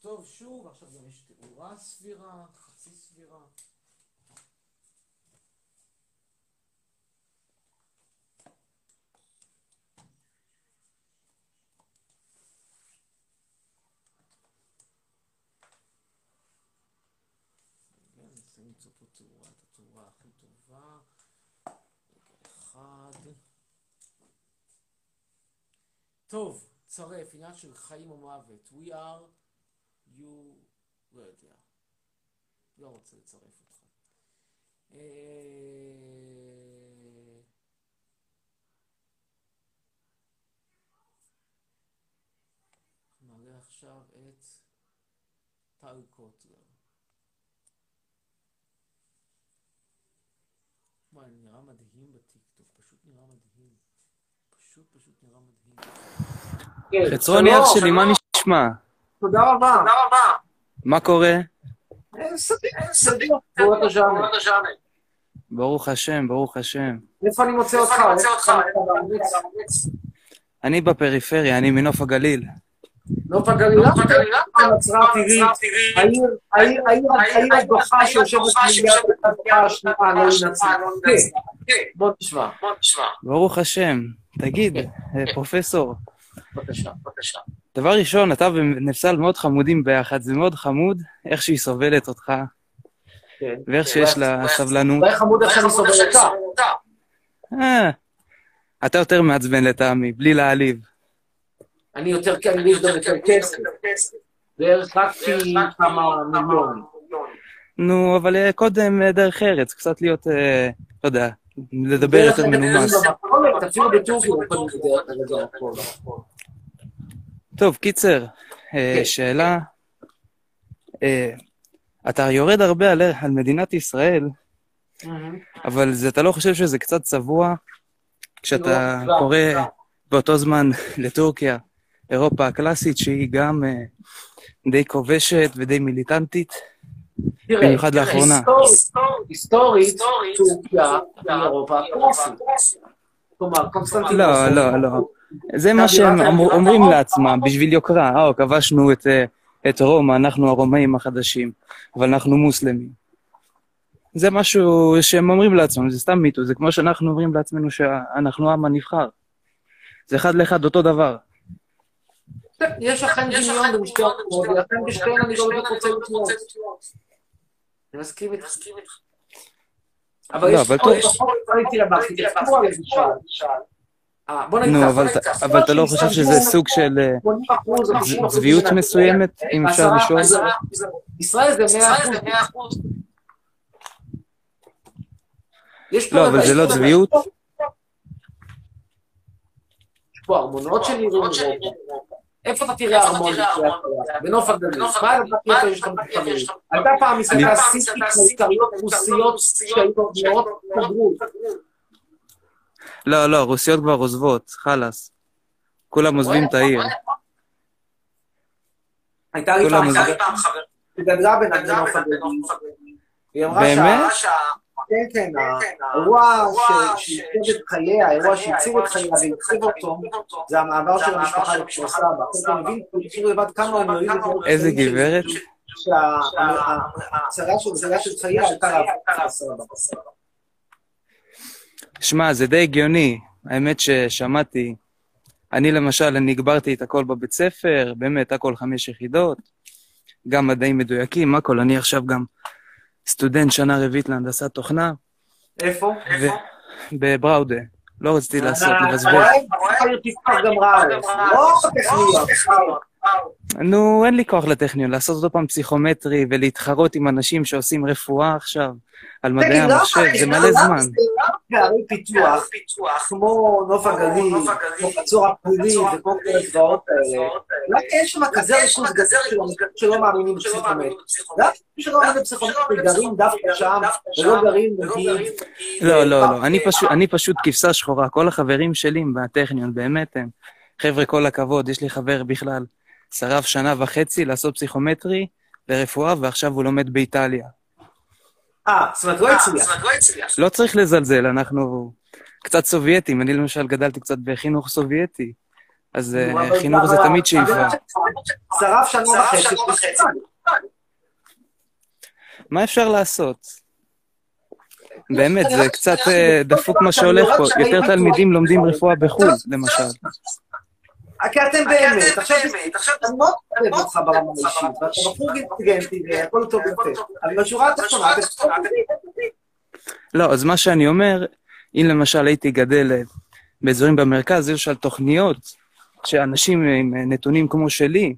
טוב שוב, עכשיו גם יש תאורה סבירה, חצי סבירה. נשים למצוא פה תאורה, את התאורה הכי טובה. אחד. טוב, צרף, עניין של חיים או מוות. We are, you, לא יודע. לא רוצה לצרף אותך. אה, נעלה עכשיו את טל קוטלר. וואי, נראה מדהים בטיקטוק, פשוט נראה מדהים. פשוט פשוט נראה מדהים. חצרוני אח שלי, מה נשמע? תודה רבה. תודה רבה. מה קורה? סביר, סביר. הז'אנר. ברוך השם, ברוך השם. איפה אני מוצא אותך? איפה אני מוצא אותך? אני בפריפריה, אני מנוף הגליל. נוף הגליל, נוף הגליל, נצרת עילית, העיר, העיר, העיר, העיר הדוחה שיושבת מיד בתנועה השנייה, לא נצרת. כן, בוא נשמע. ברוך השם. תגיד, אה, פרופסור, בבקשה, בבקשה. דבר ראשון, אתה ונפסל מאוד חמודים ביחד, זה מאוד חמוד איך שהיא סובלת אותך, כן. ואיך שיש לה סבלנות. אולי חמוד איך שאני סובל אותה. אה, אתה יותר מעצבן לטעמי, בלי להעליב. אני יותר, יש גם יותר כסף. בערך רק פי כמה מיליון. נו, אבל אה, קודם אה, דרך ארץ, קצת להיות, אה, לא יודע, לדבר יותר מנומס. אפילו בטורקיה הוא יכול לדבר הכל. טוב, קיצר, כן. שאלה, אתה יורד הרבה על, על מדינת ישראל, אבל זה, אתה לא חושב שזה קצת צבוע כשאתה לא, קורא לא. באותו זמן לטורקיה, אירופה הקלאסית, שהיא גם אה, די כובשת ודי מיליטנטית, במיוחד לאחרונה. היסטורית, היסטורית, טורקיה היא אירופה הקלאסית. כלומר, קונסטנטינוס. לא, לא, לא. זה מה שהם אומרים לעצמם, בשביל יוקרה. אה, כבשנו אה, את רומא, אנחנו הרומאים החדשים, אבל אנחנו מוסלמים. זה משהו שהם אומרים לעצמם, זה סתם מיתוס, זה כמו שאנחנו אומרים לעצמנו שאנחנו העם הנבחר. זה אחד לאחד אותו דבר. יש אכן דמיון בין שתי התנועות, ולכן בשתיהן אני לא בדיוק רוצה לתמוך. אני מסכים איתך. אבל לא, יש אבל עוד טוב. פחות ראיתי. אה, ככה, אבל בוא נגיד אתה- ככה, אבל אתה לא חושב שזה זה סוג של אה, 80% או 90% צ- צביעות של מסוימת, אם אפשר לשאול? ישראל זה 100%. יש פה לא, אבל זה לא צביעות? יש פה ארמונות שנראים אירופה. איפה אתה תראה ארמון? בנוף הגליל. מה אתה תראה איפה יש לך מתחמים? הייתה פעם מסעדה סינית מלכריות רוסיות שהיו מאוד פגרו. לא, לא, רוסיות כבר עוזבות, חלאס. כולם עוזבים את העיר. הייתה לי פעם. חברה שגדלה בנוף הגליל. היא אמרה באמת? שה... כן, כן, האירוע שעיצב את חייה, האירוע שהציב את חייה והציב אותו, זה המעבר של המשפחה לכפר סבא. אתה מבין, תראו לבד כמה הם מאוד איזה גברת? שהצרה של הצרה של חייה הייתה לעבור לכפר סבא. שמע, זה די הגיוני. האמת ששמעתי, אני למשל, אני הגברתי את הכל בבית ספר, באמת, הכל חמש יחידות, גם מדעים מדויקים, הכל. אני עכשיו גם סטודנט שנה רביעית להנדסת תוכנה. איפה? ו- בבראודה. לא רציתי לעשות, לבזבז. העיר פיתוח גם רעש, לא טכניות. נו, אין לי כוח לטכניון, לעשות עוד פעם פסיכומטרי ולהתחרות עם אנשים שעושים רפואה עכשיו על מדעי למה- המחשב, זה מלא זמן. זה רק בערי פיתוח, כמו נוף הגליל, כמו חצור הפולי וכל מיני הדברים האלה, למה יש שם כזה ריכוז אנשים שלא מאמינים בפסיכומטרי? למה שלא מאמינים בפסיכומטרי גרים דווקא שם, ולא גרים נגיד... לא, לא, לא, אני פשוט, אני פשוט כבשה שחורה. כל החברים שלי בטכניון, באמת הם. חבר'ה, כל הכבוד, יש לי חבר בכלל, שרף שנה וחצי לעשות פסיכומטרי לרפואה, ועכשיו הוא לומד באיטליה. אה, זאת אומרת, לא הצליח. לא צריך לזלזל, אנחנו קצת סובייטים. אני למשל גדלתי קצת בחינוך סובייטי, אז אה, חינוך זה תמיד שאיפה. שרף שנה וחצי. מה אפשר לעשות? באמת, זה קצת אה, דפוק מה שהולך פה. יותר תלמידים לומדים רפואה בחו"ל, למשל. כי אתם באמת, עכשיו אני מאוד אוהב אותך ברמה האישית, ואתה בחור אינטליגנטי והכל טוב ויפה, אבל בשורה התחתונה, לא, אז מה שאני אומר, אם למשל הייתי גדל אה, באזורים במרכז, יש על תוכניות שאנשים עם אה, נתונים כמו שלי,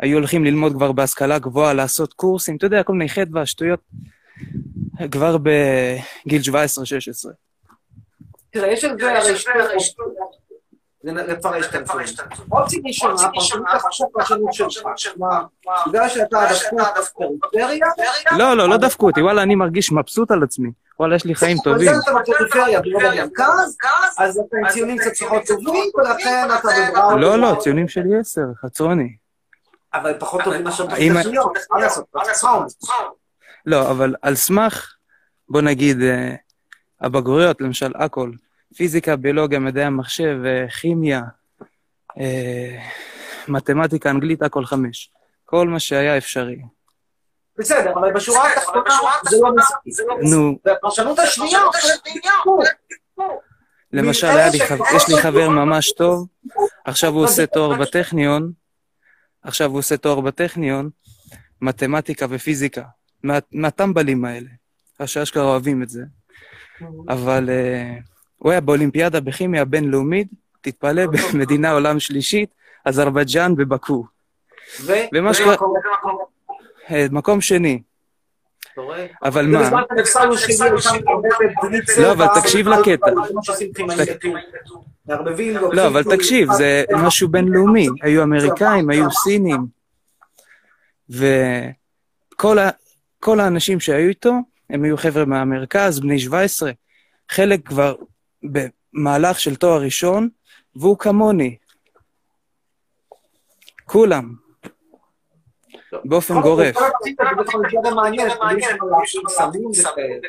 היו הולכים ללמוד כבר בהשכלה גבוהה, לעשות קורסים, אתה יודע, כל מיני חטא והשטויות, כבר בגיל 17-16. תראה, יש על זה הרי שתי. זה לפרש את הנתונים. אופציה ראשונה, פרשנות שלך. כלומר, בגלל שאתה דפקות בפריפריה, לא, לא, לא דפקו אותי, וואלה, אני מרגיש מבסוט על עצמי. וואלה, יש לי חיים טובים. בגלל שאתה בפריפריה ולא במרכז, אז אתה עם ציונים קצת פחות טובים, ולכן אתה בבראו. לא, לא, ציונים שלי עשר, חצרוני. אבל פחות טובים מאשר בטכניון, מה לעשות? לא, אבל על סמך, בוא נגיד, אה, הבגרויות, למשל, הכל, פיזיקה, ביולוגיה, מדעי המחשב, אה, כימיה, אה, מתמטיקה, אנגלית, הכל חמש. כל מה שהיה אפשרי. בסדר, אבל בשורה התחתונה זה לא מספיק. נו, והפרשנות השנייה למשל, היה לי חבר, יש לי חבר ממש טוב, עכשיו הוא עושה תואר בטכניון, עכשיו הוא עושה תואר בטכניון, מתמטיקה ופיזיקה, מה- מהטמבלים האלה, שאשכרה אוהבים את זה. אבל uh, הוא היה באולימפיאדה בכימיה בינלאומית, תתפלא, במדינה עולם שלישית, אזרבייג'אן ובקו. ומה שקרה... אה, מקום שני. אבל מה? לא, אבל תקשיב לקטע. לוקחים לא, אבל תקשיב, זה משהו בינלאומי. היו אמריקאים, היו סינים, וכל האנשים שהיו איתו, הם היו חבר'ה מהמרכז, בני 17. חלק כבר במהלך של תואר ראשון, והוא כמוני. כולם. באופן גורף. סמים וכאלה.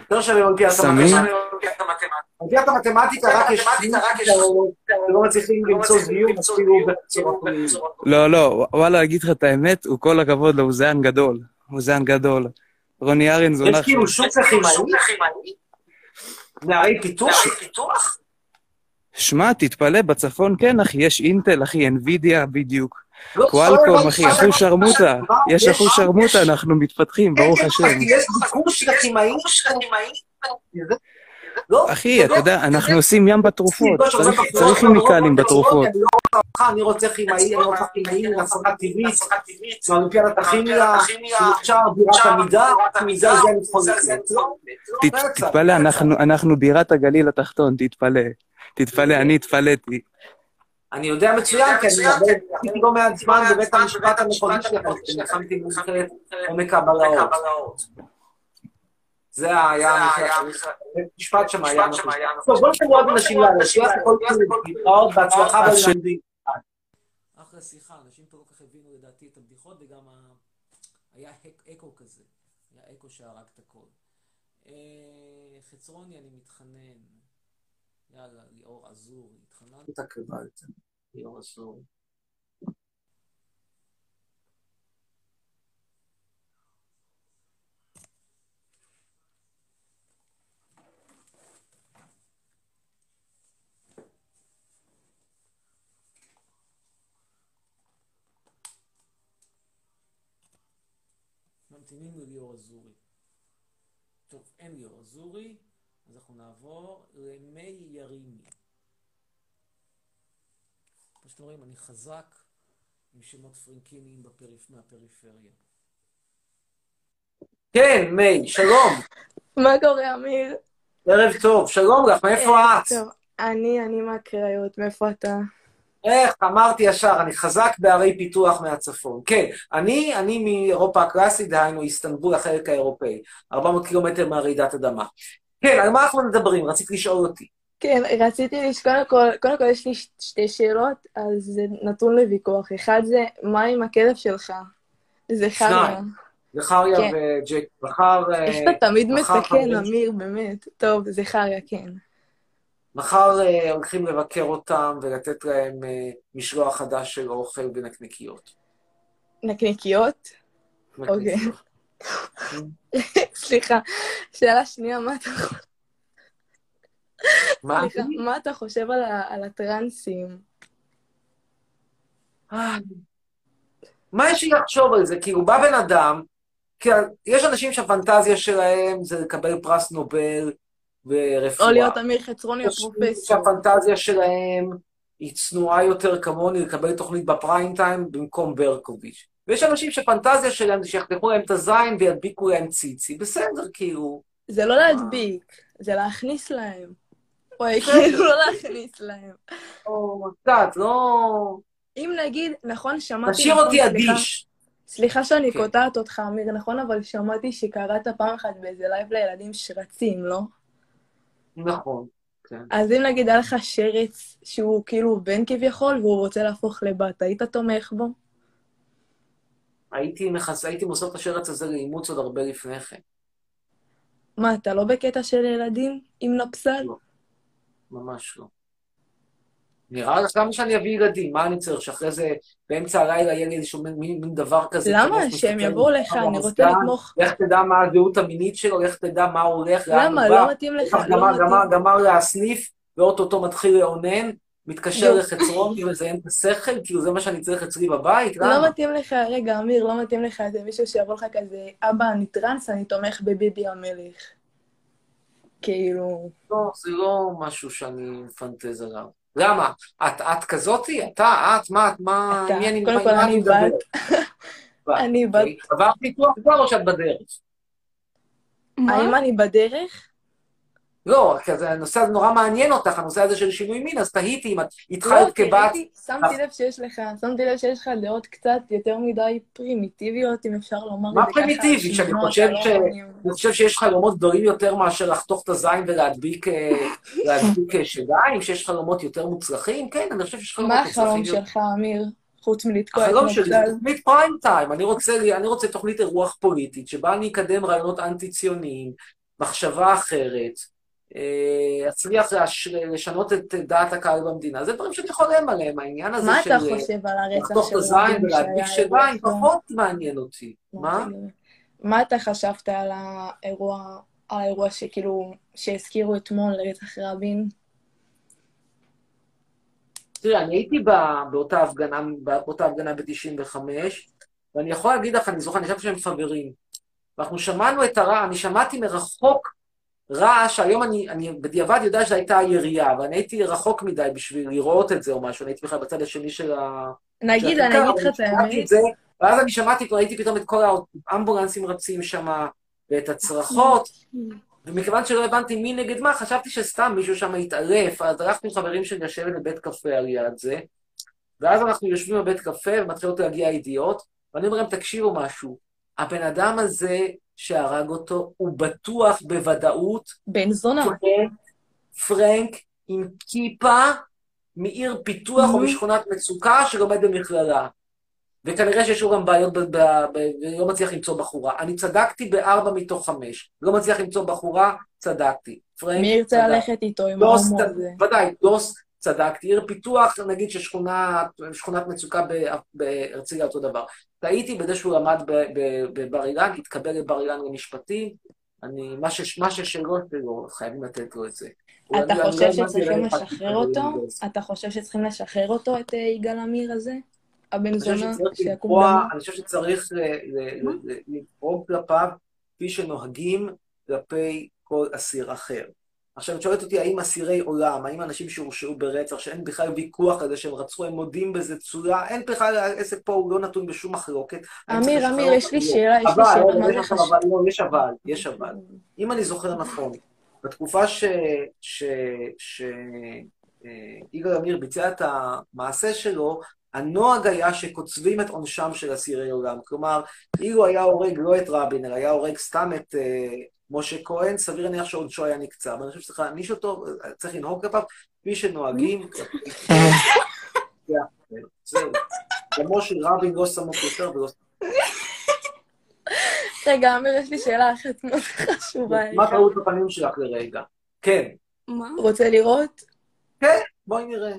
יותר שווה אולימפיאדת סמים? המתמטיקה. רק יש סמים שלא מצליחים למצוא זיהום, אפילו בצורה. לא, לא, וואלה, אגיד לך את האמת, הוא כל הכבוד לו, הוא זיין גדול. הוא זיין גדול. רוני ארן זונח... יש כאילו שוק כימאי? נערי פיתוח? שמע, תתפלא, בצפון כן, אחי, יש אינטל, אחי, NVIDIA בדיוק. לא, קוואלקום, לא, אחי, אחוז שרמוטה. יש אחוז שרמוטה, אנחנו מתפתחים, ברוך כן, השם. אחי, יש ביקוש של הכימאים. לא, אחי, אתה יודע, אנחנו עושים ים בתרופות, לא, צריך- כימיקלים בתרופות. אני לא רוצה אותך, אני רוצה כימאי, אני רוצה כימאי, אני רוצה טבעית, מאולימפיאדת הכימיה, אפשר בירת המידה, מידה זה. ת- תתפלא, אנחנו- אנחנו בירת הגליל התחתון, תתפלא. תתפלא, אני התפלאתי. אני יודע מצוין, כי אני עובד עשיתי לא מעט זמן בבית המשפט המחוזי שלכם, כשנלחמתי במלחמת עומק הבלהות. זה היה בית משפט שם היה נכון. טוב, בוא נשמע עוד אנשים מיני להתראות, בהצלחה בלימודים. אחלה שיחה, אנשים פה לא כל כך הבינו לדעתי את הבדיחות, וגם. היה אקו כזה, היה אקו שהרג את הכל. אה, חצרוני, אני מתחנן. יאללה, ליאור עזור, התחננתי. אתה קיבלת, ליאור אסור. ממתינים לליאור אזורי. טוב, אין ליאור אזורי, אז אנחנו נעבור למי ירימי. כמו שאתם רואים, אני חזק עם שמות פרנקיניים בפריפ... מהפריפריה. כן, מיי, שלום, מה קורה, אמיר? ערב טוב, שלום לך, מאיפה את? טוב. אני, אני מהקריות, מאיפה אתה? איך, אמרתי ישר, אני חזק בערי פיתוח מהצפון. כן, אני, אני מאירופה הקלאסית, דהיינו איסטנבול, החלק האירופאי, 400 קילומטר מהרעידת אדמה. כן, על מה אנחנו מדברים? רצית לשאול אותי. כן, רציתי לשאול, קודם כל, קודם כל יש לי שתי שאלות, אז זה נתון לוויכוח. אחד זה, מה עם הכלב שלך? זה. שניים. זכריה כן. וג'ק. אה, איך אתה תמיד מתקן, חברים- אמיר, באמת. טוב, זה חרא, כן. מחר אה, הולכים לבקר אותם ולתת להם אה, משלוח חדש של אוכל ונקניקיות. נקניקיות? אוקיי. סליחה, שאלה שנייה, מה אתה חושב? מה? סליחה, מה אתה חושב על על הטרנסים? אה, מה יש לי לחשוב על זה? כאילו, בא בן אדם, כי יש אנשים שהפנטזיה שלהם זה לקבל פרס נובל ורפואה. או להיות אמיר חצרוני הפרופסור. שהפנטזיה שלהם היא צנועה יותר כמוני לקבל תוכנית בפריים טיים במקום ברקוביץ'. ויש אנשים שהפנטזיה שלהם זה שיחתכו להם את הזין וידביקו להם ציצי. בסדר, כאילו. זה לא להדביק, זה להכניס להם. וואי, בסדר. כאילו לא להכניס להם. או, קצת, לא... אם נגיד, נכון, שמעתי... תשאיר נכון, אותי אדיש. סליחה שאני כן. קוטעת אותך, אמיר, נכון, אבל שמעתי שקראת פעם אחת באיזה לייב לילדים שרצים, לא? נכון, כן. אז אם נגיד היה לך שרץ שהוא כאילו בן כביכול, והוא רוצה להפוך לבת, היית תומך בו? הייתי מכס... הייתי מוסר את השרץ הזה לאימוץ עוד הרבה לפני כן. מה, אתה לא בקטע של ילדים עם נפסל? לא. ממש לא. נראה לך למה שאני אביא ילדים? מה אני צריך? שאחרי זה באמצע הלילה יהיה לי איזשהו מין, מין, מין דבר כזה. למה? שהם יבואו לך, אני רוצה לתמוך. לך תדע מה הזהות המינית שלו, לך תדע מה הולך, לאן הוא למה? לא מתאים לך, לא מתאים. גמר, גמר להסניף, ואו-טו-טו מתחיל לאונן, מתקשר יופי. לחצרוני ומזיין את השכל, כאילו זה מה שאני צריך אצלי בבית? לא למה? מתאים לך, רגע, אמיר, לא מתאים לך איזה מישהו שיבוא לך כזה, אבא, אני טרנס, אני תומך בביבי המלך. כאילו... לא, זה לא משהו שאני מפנטז עליו. למה? את, את כזאתי? אתה? את? מה? את? מה? אתה. מי אני? קודם מה- כל, מה אני? בת. אני בת. אוקיי. עברת ניתוח כבר או שאת בדרך? האם אני בדרך? לא, הנושא הזה נורא מעניין אותך, הנושא הזה של שינוי מין, אז תהיתי אם את לא, התחלת כי כבת... שמתי לב שיש לך, שמתי לב שיש לך דעות קצת יותר מדי פרימיטיביות, אם אפשר לומר את מה זה ככה. פרימיטיבי? שאני חושב את ש... אני חושב שיש חלומות גדולים יותר מאשר לחתוך את הזין ולהדביק אה, אה, שדיים, שיש חלומות יותר מוצלחים? כן, אני חושב שיש חלומות מה מוצלחים החלום יותר. שלך, אמיר? חוץ מלתקוע את החלום שלי זה? תוכנית פריים טיים, אני רוצה, אני רוצה תוכנית אירוח פוליטית, שבה אני אקדם רעיונות אנטי-ציוניים, מחשבה אחרת, אצליח לש- לשנות את דעת הקהל במדינה. זה דברים שאני חולם עליהם, העניין הזה מה של אתה אה, חושב על הרצח לחתוך של את הזין ולהדביק שדיים, אירוע? פחות מעניין אותי. מה? מה אתה חשבת על האירוע, על האירוע שכאילו, שהזכירו אתמול לרצח רבין? תראה, אני הייתי ב- באותה הפגנה, באותה הפגנה ב-95, ואני יכול להגיד לך, אני זוכר, אני חשבתי שהם חברים. ואנחנו שמענו את הרע, אני שמעתי מרחוק רעש, היום אני, אני בדיעבד יודע שזו הייתה ירייה, ואני הייתי רחוק מדי בשביל לראות את זה או משהו, אני הייתי בכלל בצד השני של ה... נגיד, אני אגיד לך את האמת. זה, ואז אני שמעתי, ראיתי פתאום את כל האמבולנסים רצים שם, ואת הצרחות, ומכיוון שלא הבנתי מי נגד מה, חשבתי שסתם מישהו שם התעלף, אז הלכתי עם חברים שלי לשבת בבית קפה על יד זה, ואז אנחנו יושבים בבית קפה ומתחילות להגיע ידיעות, ואני אומר להם, תקשיבו משהו, הבן אדם הזה שהרג אותו, הוא בטוח בוודאות בן זונה. פרנק, עם כיפה מעיר פיתוח או Mhm. משכונת מצוקה שלומד במכללה. וכנראה שיש לו גם בעיות, ב- ב- ב- ולא מצליח למצוא בחורה. אני צדקתי בארבע מתוך חמש. לא מצליח למצוא בחורה, צדקתי. פרנק, מי ירצה. ללכת איתו עם ההומור צד- הזה? ודאי, דוס, צדקתי. עיר פיתוח, נגיד ששכונה, שכונת מצוקה בהרצליה אותו דבר. טעיתי בזה שהוא למד בבר אילן, התקבל לבר אילן למשפטים. אני, מה ש- מה ששלו שלו, חייבים לתת לו את זה. אתה אני חושב לא שצריכים לשחרר אותו? אתה חושב שצריכים לשחרר אותו, את אה, יגאל עמיר הזה? הבן זונה שיקום דמו? אני חושב שצריך ל- לנהוג כלפיו כפי שנוהגים כלפי כל אסיר אחר. עכשיו, את שואלת אותי, האם אסירי עולם, האם אנשים שהורשעו ברצח, שאין בכלל ויכוח על זה שהם רצחו, הם מודים בזה צורה, אין בכלל, העסק פה הוא לא נתון בשום מחלוקת. אמיר, אמיר? יש לי. שאלה, יש לי שאלה, רגע, מה יש זה עכשיו חשוב? אבל, לא, יש אבל, יש אבל. אם אני זוכר נכון, בתקופה ש... ש... ש... אה, עמיר ביצע את המעשה שלו, הנוהג היה שקוצבים את עונשם של אסירי עולם. כלומר, אילו היה הורג לא את רבין, אלא היה הורג סתם את אה, משה כהן, סביר להניח שעונשו היה נקצב. אני חושב שצריך להעניש אותו, צריך לנהוג כלפיו כפי שנוהגים. זהו. כמו שרבין לא סמוך יותר ולא סמוך. רגע, אמיר, יש לי שאלה אחת מאוד חשובה מה. טעות בפנים שלך לרגע? כן. מה? רוצה לראות? כן, בואי נראה.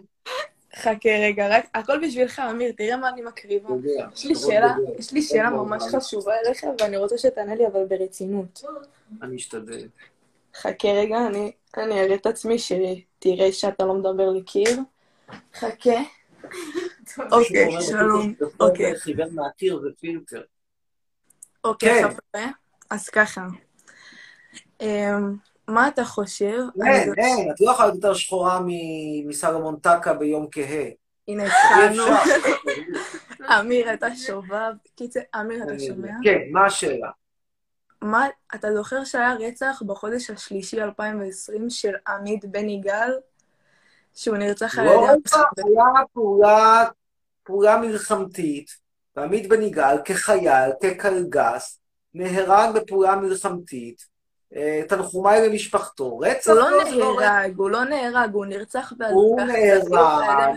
חכה רגע, רק הכל בשבילך, אמיר, תראה מה אני מקריבה. יש לי שאלה. יש לי שאלה ממש. חשובה אליך, ואני רוצה שתענה לי, אבל ברצינות. אני אשתדל. חכה רגע, אני, אני אראה את עצמי שתראה שאתה לא מדבר לקיר. חכה. אוקיי, אומר, שלום. אוקיי. חיוור מהקיר ופילטר. אוקיי, כן. אז ככה. מה אתה חושב? אין, אין, את לא יכולה להיות יותר שחורה מ- מסלומון טקה ביום כהה. הנה, התחלנו. אמיר, אתה שובב. קיצר, אמיר, אתה. שומע? כן, מה השאלה? מה, אתה זוכר שהיה רצח בחודש השלישי 2020 של עמית בן יגאל? שהוא נרצח על לא ידי... רצח, היה פעולה, פעולה מלחמתית, ועמית בן יגאל כחייל, כקלגס, נהרג בפעולה מלחמתית. אה, תנחומיי למשפחתו. רצח הוא לא לא, זה לא רצח. נהרג, הוא לא נהרג, הוא נרצח בעד הוא נהרג בפעולה.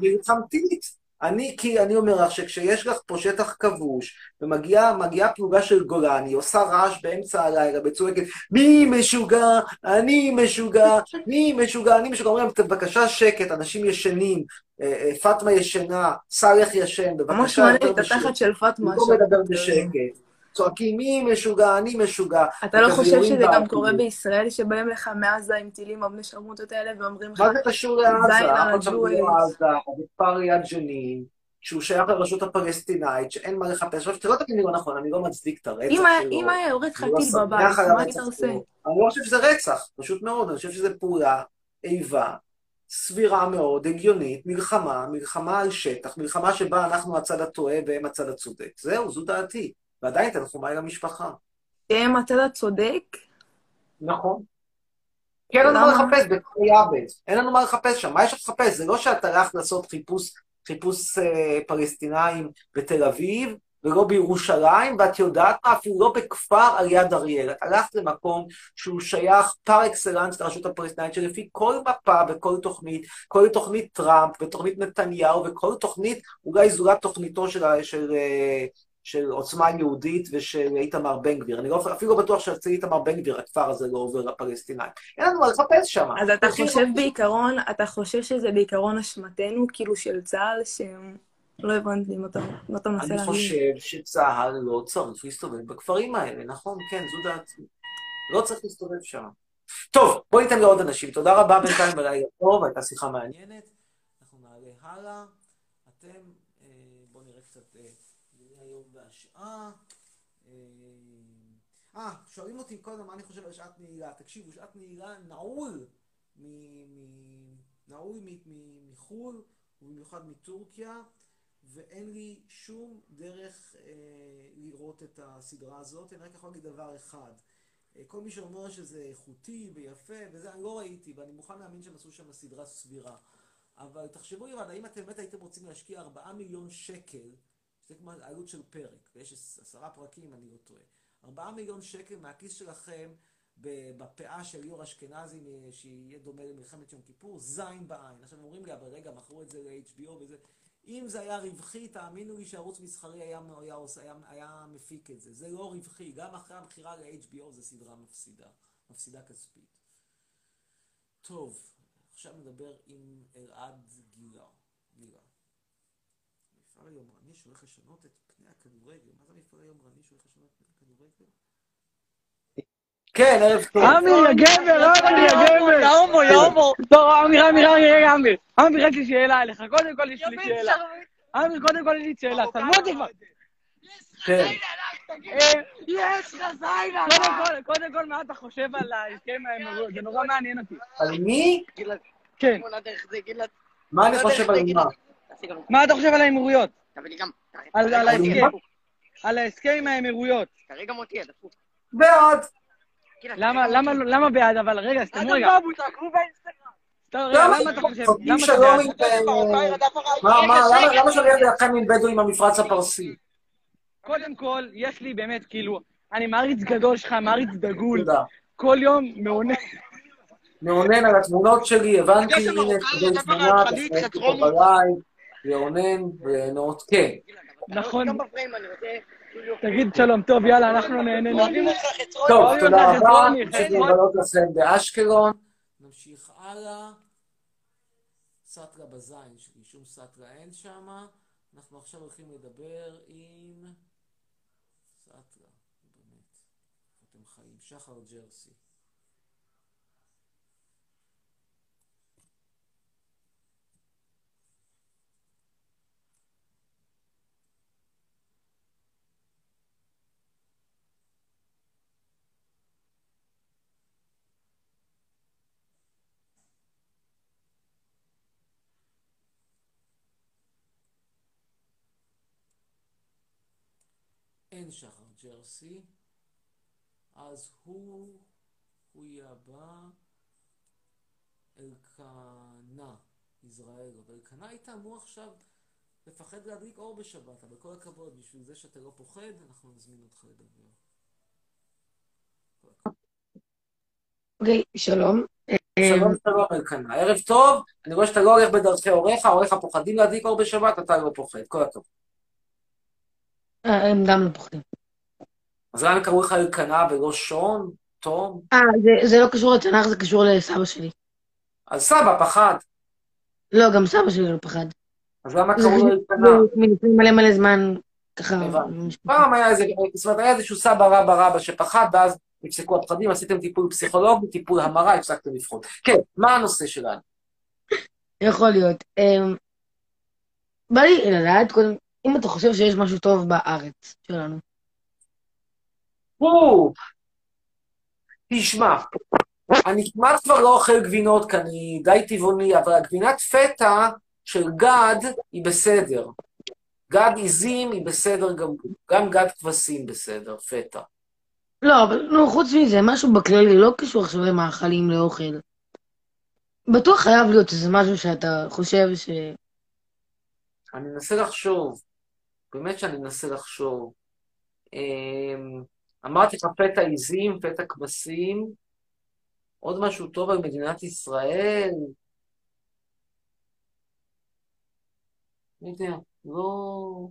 מלחמתית. אני, כי אני אומר לך שכשיש לך פה שטח כבוש, ומגיעה מגיעה פלוגה של גולני, עושה רעש באמצע הלילה, בצועקת, מי משוגע? אני משוגע, מי משוגע? אני משוגע. אומרים בבקשה שקט, אנשים ישנים, אה, אה, פאטמה ישנה, סאלח ישן, ממש בבקשה מעלה יותר את התחת. של פאטמה במקום שם. לדבר בשקט. צועקים, מי משוגע? אני משוגע. אתה לא חושב שזה גם. קורה בישראל, שבאים לך מעזה עם טילים, הבני שרמוטות האלה, ואומרים לך, מה זה קשור לעזה? אף אחד. לא עזה, ליד ג'נין, שהוא שייך לרשות הפלסטינאית, שאין מה לחפש. עכשיו, שלא תגיד לי לא נכון, אני לא מצדיק את הרצח שלו. אם היה יורד לך לא טיל בבית, מה היית עושה? אני לא חושב שזה רצח, פשוט מאוד. אני חושב שזו פעולה, איבה, סבירה מאוד, הגיונית, מלחמה, מלחמה על שטח, מלחמה שבה אנחנו הצד הטועה והם הצד הצודק. זהו, זו דעתי. ועדיין תנחומיי למשפחה. הם הצד הצודק? נכון. כי אין לנו מה? לחפש בכפר יעבד. אין לנו מה לחפש שם. מה יש לך לחפש? זה לא שאת הלכת לעשות חיפוש, חיפוש אה, פלסטינאים בתל אביב, ולא בירושלים, ואת יודעת מה? אפילו לא בכפר על יד אריאל. את הלכת למקום שהוא שייך פר אקסלנס לרשות הפלסטינאית, שלפי כל מפה וכל תוכנית, כל תוכנית טראמפ ותוכנית נתניהו וכל תוכנית, אולי זולת תוכניתו של, ה- של, אה, של עוצמה יהודית ושל איתמר בן גביר. אני לא, אפילו בטוח שאצל איתמר בן גביר הכפר הזה לא עובר לפלסטינאים. אין לנו מה לחפש שם. אז אתה חושב. בעיקרון, אתה חושב שזה בעיקרון אשמתנו, כאילו של צה"ל, שהם... לא הבנתי מה אתה מנסה אני להגיד. חושב שצה"ל לא צריך להסתובב בכפרים האלה, נכון? כן, זו דעתי. לא צריך להסתובב שם. טוב, בואו ניתן לעוד אנשים. תודה רבה בינתיים בלילה טוב, הייתה שיחה מעניינת. אנחנו נעלה הלאה. אתם, אה, בואו נראה קצת אה, דיני היום והשעה. אה, אה, שואלים אותי קודם מה אני חושב על שעת נעילה. תקשיבו, שעת נעילה נעול נעול מחו"ל, ובמיוחד מטורקיה, ואין לי שום דרך אה, לראות את הסדרה הזאת. אני רק יכול להגיד דבר אחד. אה, כל מי שאומר שזה איכותי ויפה וזה, אני לא ראיתי, ואני מוכן להאמין שהם עשו שם סדרה סבירה. אבל תחשבו לבד, האם אתם באמת הייתם רוצים להשקיע 4 מיליון שקל, שזה כמו העלות של פרק, ויש עשרה פרקים, אני לא טועה. 4 מיליון שקל מהכיס שלכם בפאה של ליאור אשכנזי, שיהיה דומה למלחמת יום כיפור, זין בעין. עכשיו אומרים לי, אבל רגע, מכרו את זה ל-HBO וזה. אם זה היה רווחי, תאמינו לי שערוץ מסחרי היה, היה, היה, היה מפיק את זה. זה לא רווחי. גם אחרי המכירה ל-HBO זו סדרה מפסידה. מפסידה כספית. טוב, עכשיו נדבר עם אלעד גילה. גילה. מפעל היומרני שהולך לשנות את פני הכדורגל. מה זה מפעל היומרני שהולך לשנות את פני הכדורגל? כן, ערב טוב. אמיר, יא גבר, אמיר, יא גבר. יא הומו, יא הומו. טוב, אמיר, אמיר, אמיר, רגע, אמיר. אמיר, יש לי שאלה אליך. קודם כל יש לי שאלה. אמיר, קודם כל יש לי שאלה. תעזבו אותי כבר. כן. אה, יש לך זיינה. קודם כל, קודם כל, מה אתה חושב על ההסכם האמירויות? זה נורא מעניין אותי. על מי? כן. מה אני חושב על מה? מה אתה חושב על האמירויות? על ההסכם. מה? על ההסכם עם האמירויות. כרגע מותי, דפוק. בעד. למה, למה, למה בעד? אבל רגע, סתמו רגע. טוב, רגע, למה למה אתה חושב? למה אתה בעד? אה, מה, מה, למה- אהיה לכם עם בדואים במפרץ הפרסי? קודם כל, יש לי באמת, כאילו, אני מעריץ גדול שלך, מעריץ דגול. תודה. כל יום מעונן. מאונן על התמונות שלי, הבנתי, הנה, תמונה, חצרוני. אותו בלייב, לאונן ולנות, כן. נכון. תגיד שלום, טוב, יאללה, אנחנו נהנינו. טוב, תודה רבה, נמשיך. לבלות לכם באשקלון. נמשיך הלאה. סאטרה בזין שום סאטרה אין שם. אנחנו עכשיו הולכים לדבר עם... סאטרה, באמת. אתם חיים? שחר ג'רסי. אין שחר ג'רסי, אז הוא, הוא יהיה הבא, אלקנה, יזרעאל. אבל אלקנה היית אמור עכשיו לפחד להדליק אור בשבת, אבל כל הכבוד, בשביל זה שאתה לא פוחד, אנחנו נזמין אותך לדבר. אוקיי, שלום. שלום שלום אלקנה, ערב טוב, אני רואה שאתה לא הולך בדרכי הוריך, הוריך פוחדים להדליק אור בשבת, אתה לא פוחד, כל הכבוד. אה, הם גם לא פוחדים. אז למה קראו לך אלקנה ולא שון, תום? אה, זה- זה לא קשור לתנ"ך, זה קשור לסבא שלי. אז סבא פחד, לא, גם סבא שלי לא פחד. אז למה קראו לו אלקנה? מלפני מלא מלא זמן, ככה... פעם היה איזה, זאת אומרת, היה איזשהו סבא רבא רבא שפחד, ואז נפסקו הפחדים, עשיתם טיפול פסיכולוגי, טיפול המרה, הפסקתם לפחוד. כן, מה הנושא שלנו? יכול להיות. אמ, בא לי לדעת, קודם, אם אתה חושב שיש משהו טוב בארץ שלנו. הו, תשמע, אני כמעט כבר לא אוכל גבינות, כי אני די טבעוני, אבל הגבינת פטה של גד היא בסדר. גד עיזים היא בסדר גמור, גם גד כבשים בסדר, פטה. לא, אבל לא, חוץ מזה, משהו בכללי, לא קשור עכשיו למאכלים, לאוכל. בטוח חייב להיות איזה משהו שאתה חושב ש... אני מנסה לחשוב, באמת שאני מנסה לחשוב. אמ, אמרתי לך פתע עיזים, פתע כבשים, עוד משהו טוב על מדינת ישראל? לא יודע, לא...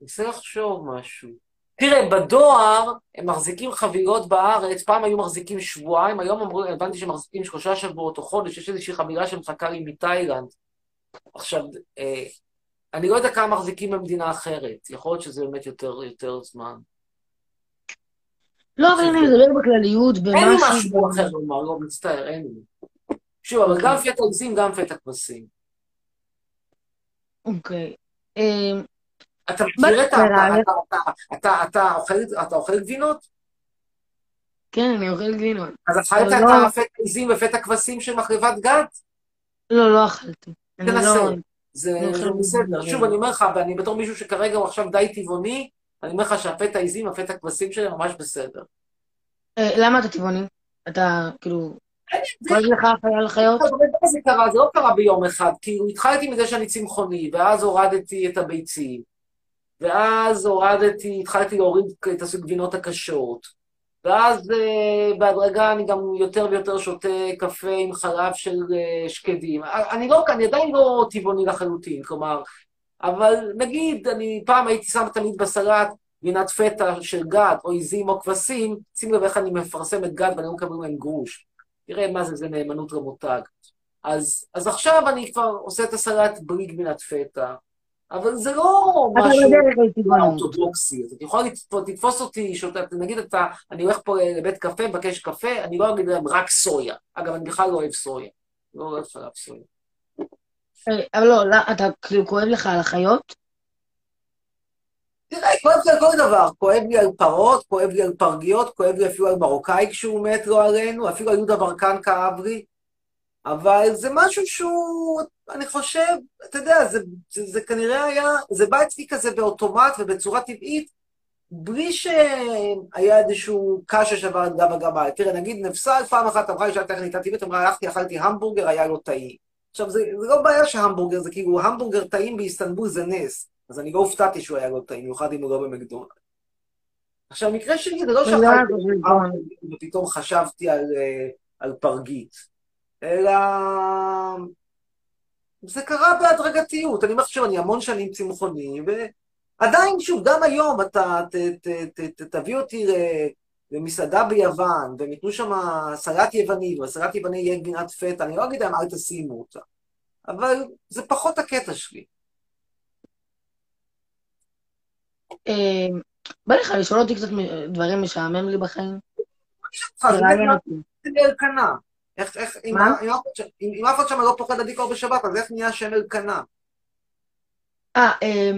מנסה לחשוב משהו. תראה, בדואר הם מחזיקים חבילות בארץ, פעם היו מחזיקים שבועיים, היום אמרו, הבנתי שהם מחזיקים שלושה שבועות או חודש, יש איזושהי חבילה שמחכה לי מתאילנד. עכשיו, אה, אני לא יודע כמה מחזיקים במדינה אחרת, יכול להיות שזה באמת יותר, יותר זמן. לא, אבל אני מדבר בכלליות, אין לי במשהו... משהו אחר לומר, לא, מצטער, אין לי. שוב, אבל גם פטה עיזים, גם פטה כבשים. אוקיי. אמ, אתה מכיר את ה... אתה- אוכל- גבינות? כן, אני אוכל גבינות. אז אכלת את הפטה עיזים ופטה כבשים של מחלבת גת? לא, לא אכלתי. תנסה. לא... זה זה אוכל בסדר. שוב, אני אומר לך, ואני בתור מישהו שכרגע הוא עכשיו די טבעוני, אני אומר לך שהפטה עיזים, הפטה כבשים שלי ממש בסדר. אה, למה אתה טבעוני? אתה, כאילו... כואב לך החיה על חיות? זה קרה? זה לא קרה ביום אחד, כאילו התחלתי מזה שאני צמחוני, ואז הורדתי את הביצים, ואז הורדתי, התחלתי להוריד את הגבינות הקשות, ואז אה, בהדרגה אני גם יותר ויותר שותה קפה עם חלב של אה, שקדים. אני לא, אני עדיין לא טבעוני לחלוטין, כלומר, אבל נגיד, אני פעם הייתי שם תמיד בסלט גבינת פטה של גת, או עיזים או כבשים, שים לב איך אני מפרסם את גת ואני לא מקבל מהם גרוש. תראה מה זה, זה נאמנות רמותג. אז, אז עכשיו אני כבר עושה את הסלט בלי גבינת פטה, אבל זה לא אתה משהו לטבעונות. אורתודוקסי. אתה יכול לתפוס, אותי, נגיד אתה, אני הולך פה לבית קפה, מבקש קפה, אני לא אגיד להם רק סויה. אגב, אני בכלל לא אוהב סויה. לא אוהב חלב סויה. אה, אבל לא, לא, אתה כאילו כואב לך על החיות? תראה, כואב לי על כל דבר, כואב לי על פרות, כואב לי על פרגיות, כואב לי אפילו על מרוקאי כשהוא מת, לא עלינו, אפילו על יהודה ברקן כאב לי, אבל זה משהו שהוא, אני חושב, אתה יודע, זה, זה, זה כנראה היה, זה בא אצלי כזה באוטומט ובצורה טבעית, בלי שהיה איזשהו קש ששבר את גב הגמל. תראה, נגיד נפסל פעם אחת אמרה לי שהייתה טכניקה טבעית, אמרה, הלכתי, אכלתי המבורגר, היה לו טעים. עכשיו, זה, זה לא בעיה שהמבורגר, זה כאילו, המבורגר טעים באיסטנבול זה נס. אז אני לא הופתעתי שהוא היה לו טעים, במיוחד אם הוא לא במקדונלד. עכשיו, המקרה שלי זה לא תודה, שאכלתי. המבורגר ופתאום חשבתי על, אה, על פרגית, אלא זה קרה בהדרגתיות. אני אומר שוב, אני המון שנים צמחוני, ועדיין, שוב, גם היום אתה ת, ת, ת, ת, תביא אותי ל- למסעדה ביוון, והם ייתנו שם סלט יווני, והסלט יווני יהיה גבינת פטה, אני לא אגיד להם, אל תשימו אותה. אבל זה פחות הקטע שלי. אה, בא לך לשאול אותי קצת דברים משעמם לי בחיים? תראיין באמת, אותי. זה אלקנה. איך, איך, אם? אם אף אחד שם לא פוחד להדליק אור בשבת, אז איך נהיה שם אלקנה? אה, אה,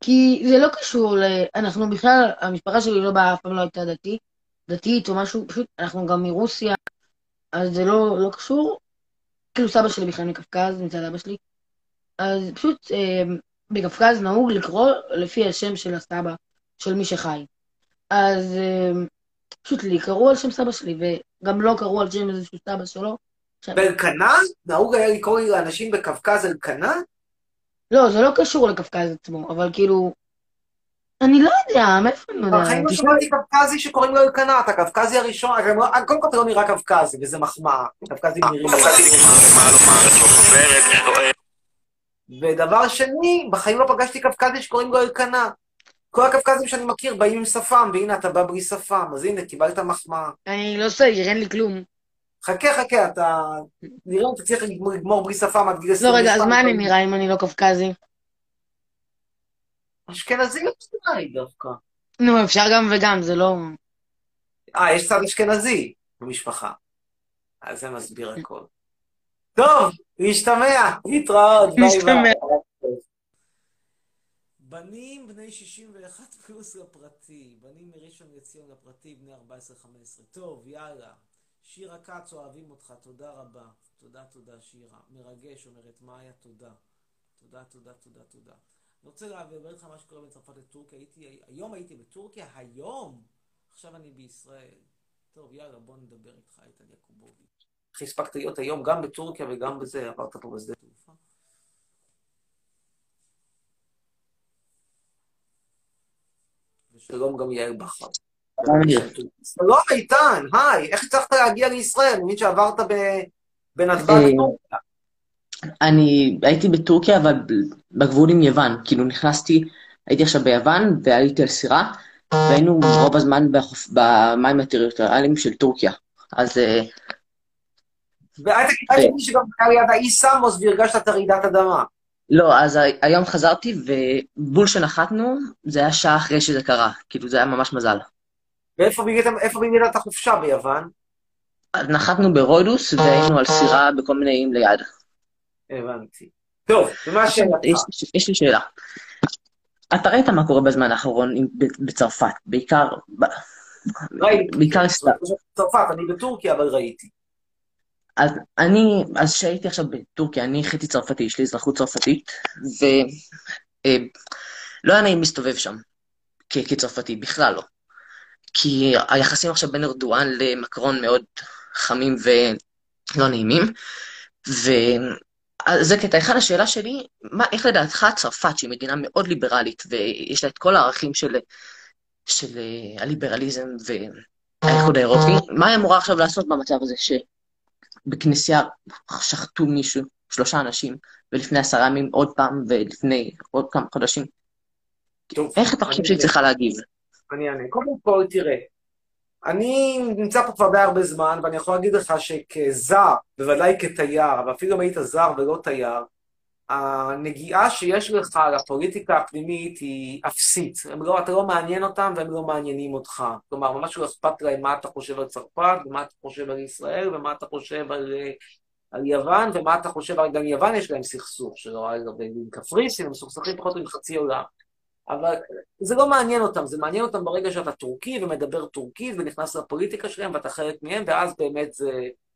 כי זה לא קשור ל... אנחנו בכלל, המשפחה שלי לא באה, אף פעם לא הייתה דתי, דתית או משהו, פשוט אנחנו גם מרוסיה, אז זה לא, לא קשור. כאילו סבא שלי בכלל מקווקז, מצד אבא שלי. אז פשוט אה, בקווקז נהוג לקרוא לפי השם של הסבא, של מי שחי. אז אה, פשוט לי קראו על שם סבא שלי, וגם לא קראו על שם איזשהו סבא שלו. באלקנה? נהוג היה לקרוא לאנשים בקווקז אלקנה? לא, זה לא קשור לקווקז עצמו, אבל כאילו... אני לא יודע, מאיפה אני יודע? בחיים לא שמעתי קווקזי שקוראים לו אלקנה, אתה הקווקזי הראשון, לא- קודם כל אתה לא נראה קווקזי, וזה מחמאה. קווקזים נראים... ודבר שני, בחיים לא פגשתי קווקזי שקוראים לו אלקנה. כל הקווקזים שאני מכיר באים עם שפם, והנה אתה בא בלי שפם, אז הנה, קיבלת מחמאה. אני לא שעיר, אין לי כלום. חכה, חכה, אתה... נראה אם תצליח לגמור- לגמור בלי שפם עד גיל לא, 22. רגע, אז מה אני נראה אם אני לא קווקזי? אשכנזי לא לי דווקא. נו, אפשר גם וגם, זה לא... אה, יש צד אשכנזי במשפחה. אז זה מסביר הכל. טוב, להשתמע, להתראות, ביי. ביי. בנים בני 61 פלוס לפרטי, בנים מראשון לציון לפרטי, בני 14-15. טוב, יאללה. שירה כץ, אוהבים אותך, תודה רבה. תודה, תודה, שירה. מרגש, אומרת מאיה, תודה. תודה, תודה, תודה, תודה. אני רוצה לדבר איתך מה שקורה בין צרפת לטורקיה. הייתי, היום הייתי בטורקיה, היום! עכשיו אני בישראל. טוב, יאללה, בוא נדבר איתך, איתן יעקובוביץ'. איך הספקת להיות היום גם בטורקיה וגם בזה, עברת פה בשדה שלום גם יעל בכר. שלום איתן, היי, איך הצלחת להגיע לישראל? אני מבין שעברת בנתב"ג אה. אני הייתי בטורקיה, אבל בגבול עם יוון. כאילו נכנסתי, הייתי עכשיו ביוון, ועליתי על סירה, והיינו רוב הזמן במים הטריטוריאליים של טורקיה. אז אה, ואל תגיד לי שגם היה ליד האי סמוס והרגשת את הרעידת אדמה. לא, אז היום חזרתי, ובול שנחתנו, זה היה שעה אחרי שזה קרה. כאילו, זה היה ממש מזל. ואיפה את החופשה ביוון? נחתנו ברודוס והיינו על סירה בכל מיני איים ליד. הבנתי. טוב, ומה השאלה? יש, יש לי שאלה. אתה ראית מה קורה בזמן האחרון בצרפת, בעיקר... ב- ראיתי. בעיקר סתם. צרפת, אני בטורקיה, אבל ראיתי. אז אני, אז כשהייתי עכשיו בטורקיה, אני חצי צרפתי, יש לי אזרחות צרפתית, ולא היה נעים להסתובב שם כצרפתי, בכלל לא. כי היחסים עכשיו בין ארדואן למקרון מאוד חמים ולא נעימים, וזה קטע אחד. השאלה שלי, מה, איך לדעתך צרפת, שהיא מדינה מאוד ליברלית, ויש לה את כל הערכים של, של אה, הליברליזם והאיחוד האירופי, מה היא אמורה עכשיו לעשות במצב הזה, שבכנסייה שחטו מישהו, שלושה אנשים, ולפני עשרה ימים עוד פעם, ולפני עוד כמה חודשים? טוב, איך אתה חושב שהיא צריכה להגיב? אני אענה. קודם כל, תראה, אני נמצא פה כבר די הרבה זמן, ואני יכול להגיד לך שכזר, בוודאי כתייר, אבל אפילו אם היית זר ולא תייר, הנגיעה שיש לך לפוליטיקה הפנימית היא אפסית. הם לא, אתה לא מעניין אותם והם לא מעניינים אותך. כלומר, ממש לא אכפת להם מה אתה חושב על צרפת, ומה אתה חושב על ישראל, ומה אתה חושב על, אה, על יוון, ומה אתה חושב על... גם יוון יש להם סכסוך, שלא היה עם קפריסין, הם מסוכסכים פחות עם חצי עולם. אבל זה לא מעניין אותם, זה מעניין אותם ברגע שאתה טורקי ומדבר טורקית ונכנס לפוליטיקה שלהם ואתה חלק מהם, ואז באמת זה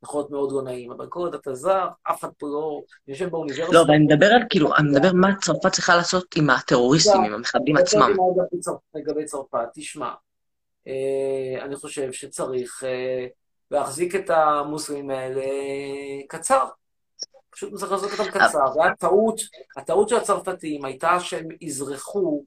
יכול להיות מאוד לא נעים. אבל כל עוד אתה זר, אף אחד פה לא יושב באוניברסיטה. לא, אבל אני מדבר על, כאילו, אני מדבר מה צרפת צריכה לעשות עם הטרוריסטים, עם המחבלים עצמם. לגבי צרפת- תשמע, אה, אני חושב שצריך אה, להחזיק את המוסלמים האלה קצר. פשוט צריך לעשות אותם קצר. והטעות, הטעות של הצרפתים הייתה שהם אזרחו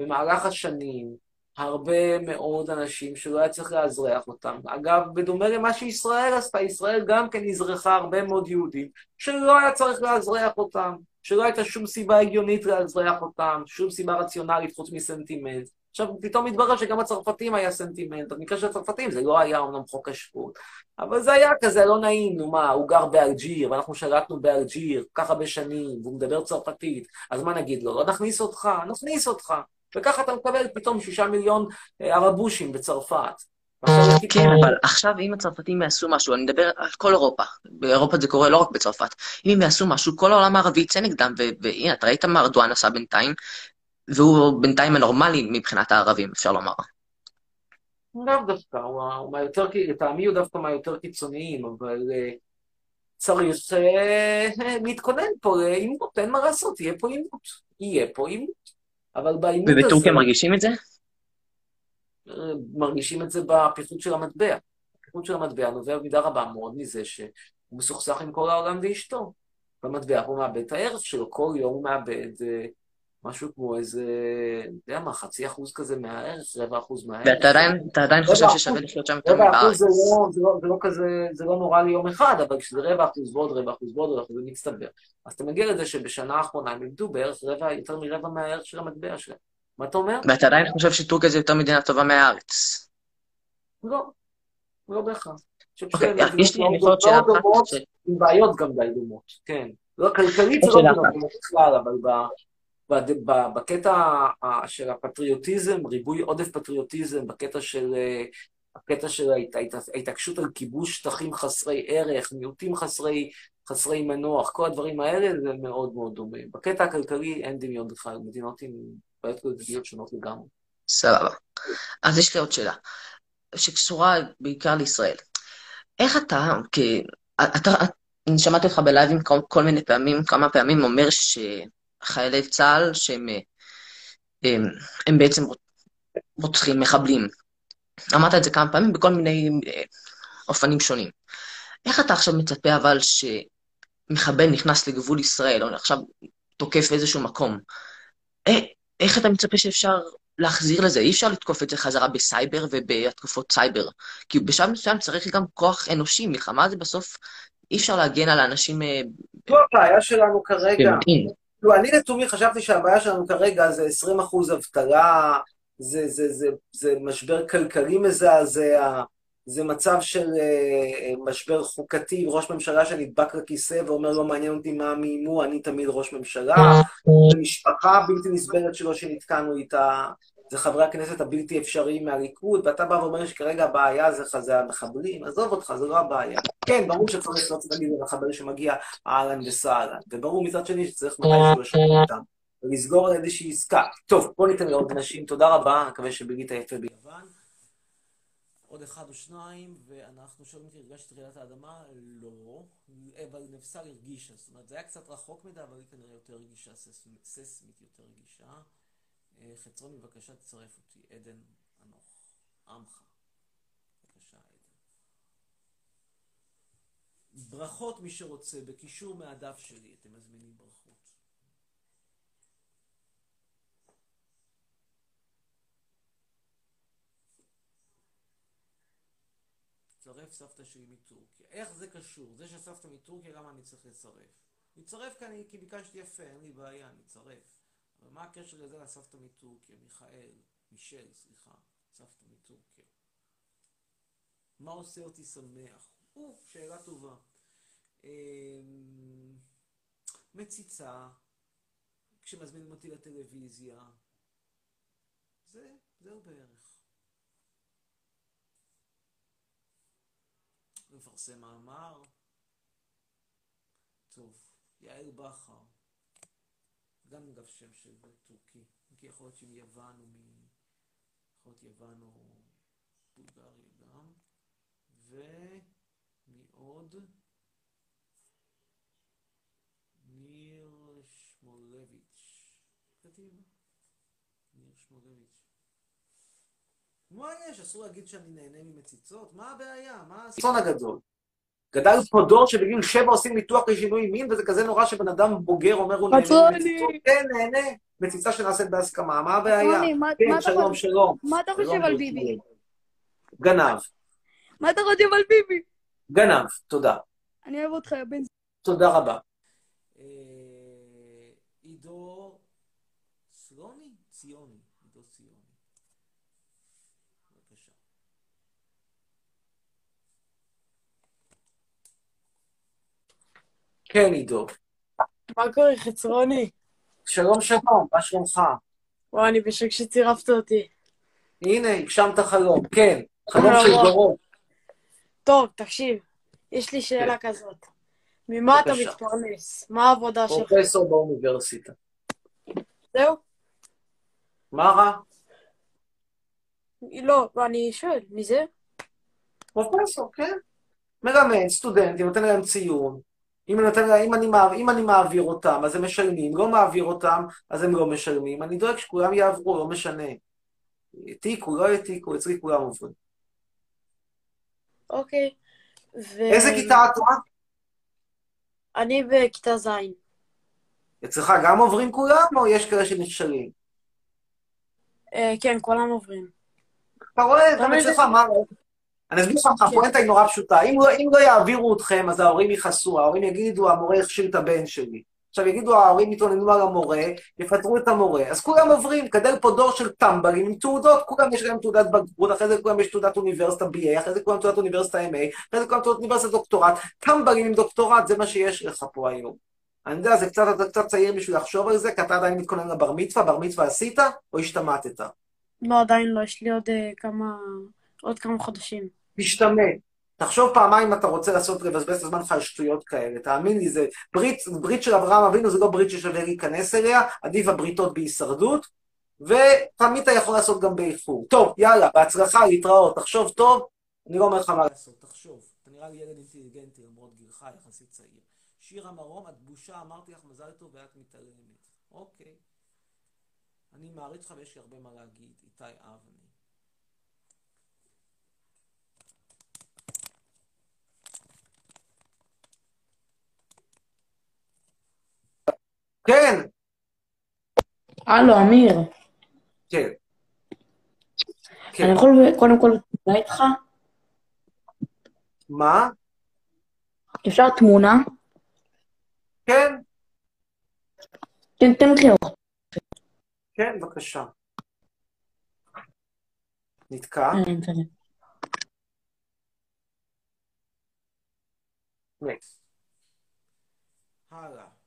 במהלך השנים הרבה מאוד אנשים שלא היה צריך לאזרח אותם. אגב, בדומה למה שישראל עשתה, ישראל גם כן אזרחה הרבה מאוד יהודים שלא היה צריך לאזרח אותם, שלא הייתה שום סיבה הגיונית לאזרח אותם, שום סיבה רציונלית חוץ מסנטימנט. עכשיו, פתאום מתברר שגם הצרפתים היה סנטימנט. במקרה של הצרפתים זה לא היה אומנם חוק השבות, אבל זה היה כזה לא נעים, נו מה, הוא גר באלג'יר, ואנחנו שלטנו באלג'יר כל כך הרבה שנים, והוא מדבר צרפתית, אז מה נגיד לו? לא נכניס אותך? נכניס אותך. וככה אתה מקבל פתאום שישה מיליון אה, ערבושים בצרפת. כן, אבל עכשיו אם הצרפתים יעשו משהו, אני מדבר על כל אירופה, באירופה זה קורה לא רק בצרפת, אם הם יעשו משהו, כל העולם הערבי יצא נגדם, והנה, אתה ראית מה ארדואן עשה בינתיים, והוא בינתיים הנורמלי מבחינת הערבים, אפשר לומר. לאו דווקא, הוא מהיותר, לטעמי הוא דווקא מהיותר קיצוניים, אבל אה, צריך אה, להתכונן פה לעימות, אין מה לעשות, יהיה פה עימות. יהיה פה עימות. אבל בעימות הזה... ובטורקיה מרגישים את זה? אה, מרגישים את זה בפיחות של המטבע. הפיחות של המטבע נובע במידה רבה מאוד מזה שהוא מסוכסך עם כל העולם ואשתו. במטבע הוא מאבד את הערך שלו, כל יום הוא מאבד אה, משהו כמו איזה, אתה יודע מה, חצי אחוז כזה מהערך, רבע אחוז מהערך. ואתה עדיין, חושב ששווה לחיות שם יותר מבארץ? זה לא, לא, זה לא כזה, זה לא נורא ליום אחד, אבל כשזה רבע אחוז ועוד רבע אחוז ועוד רבע אחוז, זה מצטבר. אז אתה מגיע לזה שבשנה האחרונה הם איבדו בערך רבע, יותר מרבע מהערך של המטבע שלהם. מה אתה אומר? ואתה עדיין חושב שטורקיה זה יותר מדינה טובה מהארץ? לא, לא בהכרח. אוקיי, יש לי יכול להיות שאלה פרקטית עם בעיות גם די דומות, כן. לא, כלכלית זה לא אחת. דומות בכלל, אבל בקטע של הפטריוטיזם, ריבוי עודף פטריוטיזם, בקטע של... אה, הקטע של ההת- ההת- ההתעקשות על כיבוש שטחים חסרי ערך, מיעוטים חסרי, חסרי מנוח, כל הדברים האלה זה מאוד מאוד דומה. בקטע הכלכלי אין דמיון בכלל, מדינות עם בעיות כלכליות שונות לגמרי. סבבה. אז יש לי עוד שאלה, שקשורה בעיקר לישראל. איך אתה, כ... אתה, אני שמעתי אותך בלייבים כל, כל מיני פעמים, כמה פעמים אומר שחיילי צה"ל שהם הם, הם בעצם רוצחים, מחבלים. אמרת את זה כמה פעמים בכל מיני אה, אופנים שונים. איך אתה עכשיו מצפה אבל שמחבל נכנס לגבול ישראל, או עכשיו תוקף איזשהו מקום? אה, איך אתה מצפה שאפשר להחזיר לזה? אי אפשר לתקוף את זה חזרה בסייבר ובהתקפות סייבר. כי בשלב מסוים צריך גם כוח אנושי, מלחמה זה בסוף, אי אפשר להגן על האנשים אה, זו הבעיה שלנו כרגע. לא, אני לתומי חשבתי שהבעיה שלנו כרגע זה 20 אחוז אבטלה, זה, זה, זה, זה משבר כלכלי מזעזע, זה מצב של אה, משבר חוקתי, ראש ממשלה שנדבק לכיסא ואומר לא מעניין אותי מה מי איימו, אני תמיד ראש ממשלה, זה משפחה בלתי נסבלת שלו שנתקענו איתה. זה חברי הכנסת הבלתי אפשריים מהליכוד, ואתה בא ואומר שכרגע הבעיה זה, זה המחבלים, עזוב אותך, זה לא הבעיה. כן, ברור שצריך לא צריך להגיד למחבל שמגיע אהלן וסהלן, וברור מצד שני שצריך מתישהו לשחרר אותם, ולסגור על איזושהי עסקה. טוב, בוא ניתן לעוד נשים, תודה רבה, מקווה שבגית יפה ביוון. עוד אחד או שניים, ואנחנו שואלים אותי, הרגשת רעידת האדמה? לא, אבל נפסל הרגישה, זאת אומרת, זה היה קצת רחוק מדי, אבל היא כנראה יותר רגישה, ססמית יותר רגישה. חצרון, בבקשה תצרף אותי, עדן אנוך, עמך. בבקשה, עדן. ברכות, מי שרוצה, בקישור מהדף שלי, אתם מזמינים ברכות. צרף סבתא שלי מטורקיה. איך זה קשור? זה שסבתא מטורקיה, למה אני צריך לצרף? לצרף כי, כי ביקשתי יפה, אין לי בעיה, אני אצרף. אבל מה הקשר לזה לסבתא מטורקיה? מיכאל, מישל, סליחה, סבתא מטורקיה. מה עושה אותי שמח? או, שאלה טובה. מציצה, כשמזמינים אותי לטלוויזיה. זה, זהו בערך. לפרסם מאמר. טוב, יעל בכר. גם אגב שם של טורקי, כי יכול להיות מיוון או מ... יכול להיות יוון או בולגריה גם. ומעוד ניר שמולביץ'. קדימה. ניר שמולביץ'. מה יש? אסור להגיד שאני נהנה ממציצות? מה הבעיה? מה האסון הגדול? גדל פה דור שבגיל שבע עושים ניתוח לשינוי מין, וזה כזה נורא שבן אדם בוגר אומר הוא נהנה ממציצות. כן, נהנה. מציצה שנעשית בהסכמה, מה הבעיה? כן, שלום, שלום. מה אתה חושב על ביבי? גנב. מה אתה חושב על ביבי? גנב, תודה. אני אוהב אותך, יא בן... תודה רבה. עידו סלוני? ציוני. עידו ציוני. בבקשה. כן, עידו. מה קורה, חצרוני? שלום, שלום, מה שלומך? וואי, אני בשוק שצירפת אותי. הנה, הגשמת חלום, כן, חלום של דורות. טוב, תקשיב, יש לי שאלה כזאת. ממה אתה מתפרנס? מה העבודה שלך? פרופסור באוניברסיטה. זהו? מה רע? לא, אני שואל, מי זה? פרופסור, כן. מלמד סטודנטים, נותן להם ציון. אם אני, נותן, אם, אני מעביר, אם אני מעביר אותם, אז הם משלמים. לא מעביר אותם, אז הם לא משלמים. אני דואג שכולם יעברו, לא משנה. העתיקו, לא העתיקו, אצלי כולם עוברים. אוקיי. ו... איזה כיתה את רואה? אני בכיתה ז'. אצלך גם עוברים כולם, או יש כאלה שנכשלים? אה, כן, כולם עוברים. אתה רואה, גם אצלך, מה... אני אסביר לך, הפואנטה היא נורא פשוטה. אם לא, אם לא יעבירו אתכם, אז ההורים יכעסו, ההורים יגידו, המורה הכשיל את הבן שלי. עכשיו יגידו, ההורים יתלוננו על המורה, יפטרו את המורה. אז כולם עוברים, גדל פה דור של טמבלים עם תעודות, כולם יש להם תעודת בגרות, אחרי זה כולם יש תעודת אוניברסיטה BA, אחרי זה כולם תעודת אוניברסיטה MA, אחרי זה כולם תעודת אוניברסיטת דוקטורט. טמבלים עם דוקטורט, זה מה שיש לך פה היום. אני יודע, זה קצת, אתה קצת צעיר בשביל לחשוב על זה, כי אתה עדיין מתכונן לבר מצווה, בר מצווה עשית, או השתמטת? לא, עדיין לא, יש לי עוד uh, כמה, עוד כמה חודשים. תשתמט. תחשוב פעמיים אם אתה רוצה לעשות, לבזבז את הזמן שלך על שטויות כאלה. תאמין לי, זה ברית, ברית של אברהם אבינו, זה לא ברית ששווה להיכנס אליה, עדיף הבריתות בהישרדות, ותמיד אתה יכול לעשות גם באיחור. טוב, יאללה, בהצלחה, להתראות. תחשוב טוב, אני לא אומר לך מה לעשות, תחשוב. אתה נראה לי ילד אינטליגנטי למרות גילך יחסית צעיר. שירה מרום, את בושה, אמרתי לך מזל טוב ואת מתעלמת. אוקיי. אני מעריץ לך ויש לי הרבה מה להגיד. איתי אבני. כן. הלו, אמיר. כן. אני יכול קודם כל תמונה איתך? מה? אפשר תמונה? כן. תן, תן לי אוכל. כן, בבקשה. נתקע? נקסט. הלאה.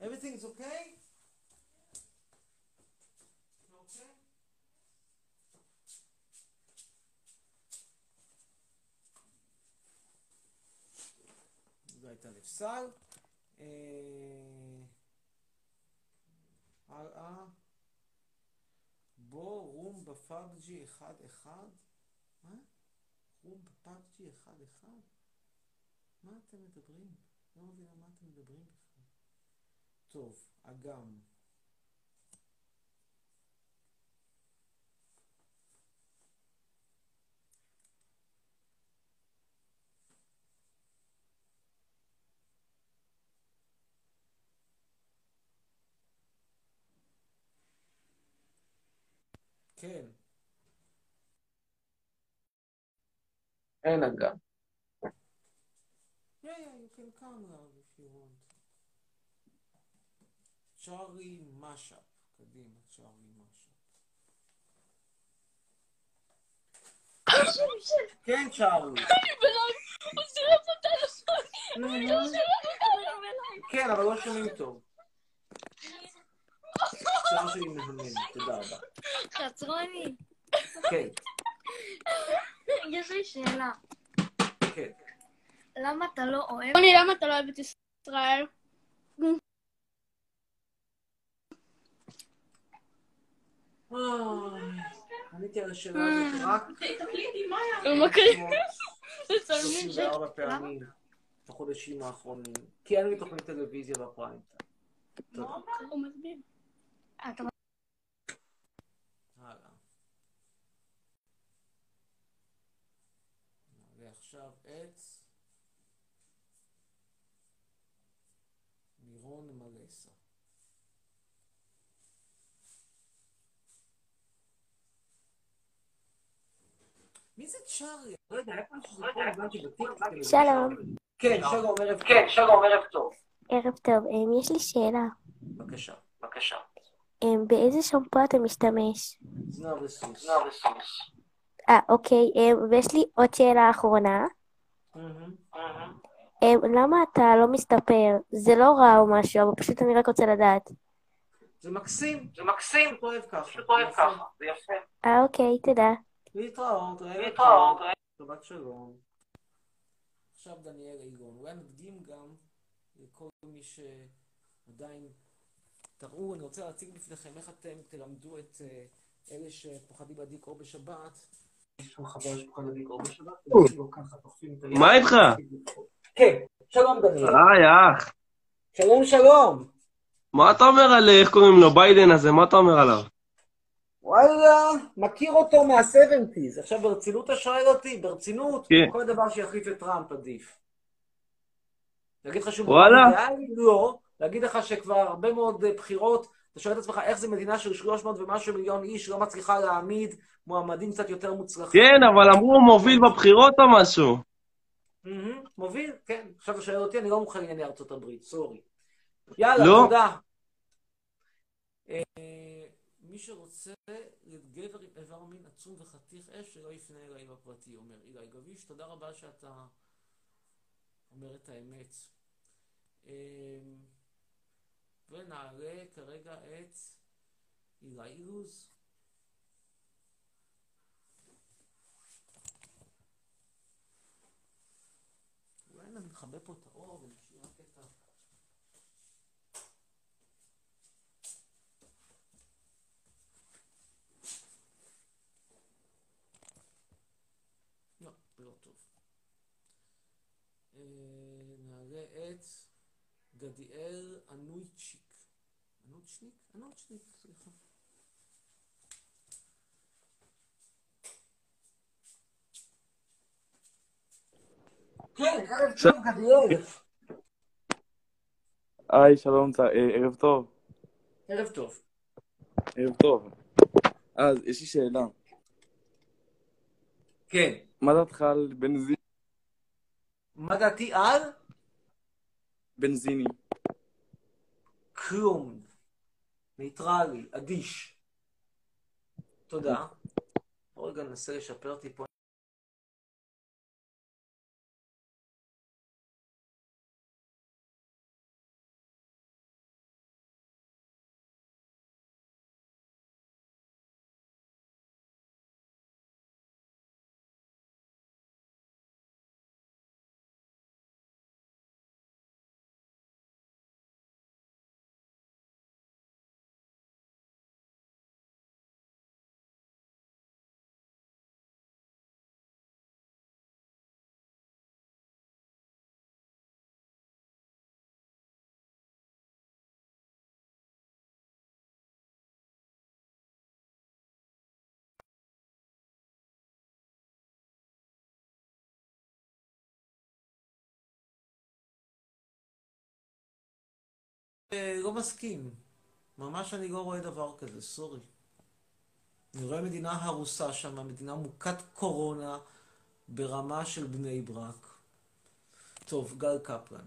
Everything is okay? Okay? זו הייתה נפסל. אה, הלאה. בוא רום בפאבג'י 1-1. מה? רום בפאבג'י 1-1? מה אתם מדברים? לא מבין על מה אתם מדברים בכלל. טוב, אגם. כן. אין אגם. Yeah, yeah, you can come now צ'ארלי משאפ. קדימה, צ'ארלי משאפ. כן, צ'ארלי. כן, אבל לא שומעים טוב. שיער שלי מהמם, תודה רבה. חצרוני, כן, יש לי שאלה. כן. למה אתה לא אוהב... רוני, למה אתה לא אוהב את ישראל? עניתי על השאלה הזאת רק הוא מקריא. 34 פעמים בחודשים האחרונים, כי אין לי תוכנית טלוויזיה בפריים. תודה. הוא מסביר. הלאה. ועכשיו עץ לירון מלסה. מי זה צ'ארי? לא יודע, שזה. שלום. כן, שלום, ערב טוב. כן, שלום, ערב טוב. ערב טוב, אמ, יש לי שאלה. בבקשה, בבקשה. אמ, באיזה שמפו אתה משתמש? זנב וסוס. זנב וסוס. אה, אוקיי, אמ, ויש לי עוד שאלה אחרונה. למה אתה לא מסתפר? זה לא רע או משהו, אבל פשוט אני רק רוצה לדעת. זה מקסים, זה מקסים. פשוט אוהב ככה, זה יפה. אה, אוקיי, תודה. להתראות, להתראות. טוב. שבת שלום. עכשיו דניאל איגון. אולי נדגים גם לכל מי שעדיין... תראו, אני רוצה להציג בפניכם איך אתם תלמדו את אה, אלה שפוחדים להדליק אור בשבת. היד. מה איתך? כן, שלום דניאל. היי, אח. שלום שלום. מה אתה אומר על, איך קוראים לו, ביידן הזה? מה אתה אומר עליו? וואלה, מכיר אותו מה-70's. עכשיו ברצינות אתה שואל אותי? ברצינות? כן. כל דבר שיחליף את טראמפ עדיף. להגיד לך שהוא וואלה? אידיאלי? לא. להגיד לך שכבר הרבה מאוד אה, בחירות, אתה שואל את עצמך איך זה מדינה של 300 ומשהו מיליון איש לא מצליחה להעמיד מועמדים קצת יותר מוצלחים. כן, אבל אמרו הוא מוביל בבחירות או משהו. מוביל, כן. עכשיו אתה שואל אותי, אני לא מוכן לענייני ארצות הברית, סורי. יאללה, לא? תודה. שרוצה לגבר עם איבר מין עצום וחתיך אש, שלא יפנה אליי בפרטי, אומר אילי גביש. תודה רבה שאתה אומר את האמת. אה, ונעלה כרגע את אילי אילוז. אולי נכבה פה את האור ונשאיר רק את ה... לא, זה לא טוב. אה, נעלה את גדיאל אנויצ'יק. אנוצ'ניק? אנוצ'ניק, סליחה. כן, ערב טוב, גדיאל. היי, שלום, אה, ערב טוב. ערב טוב. ערב טוב. אז, יש לי שאלה. כן. מה דעתך על בנזין? מה דעתי על? בנזיני. כלום. ניטרלי, אדיש. תודה. בוא רגע ננסה לשפר טיפה לא מסכים. ממש אני לא רואה דבר כזה, סורי. אני רואה מדינה הרוסה שם, מדינה מוכת קורונה ברמה של בני ברק. טוב, גל קפלן.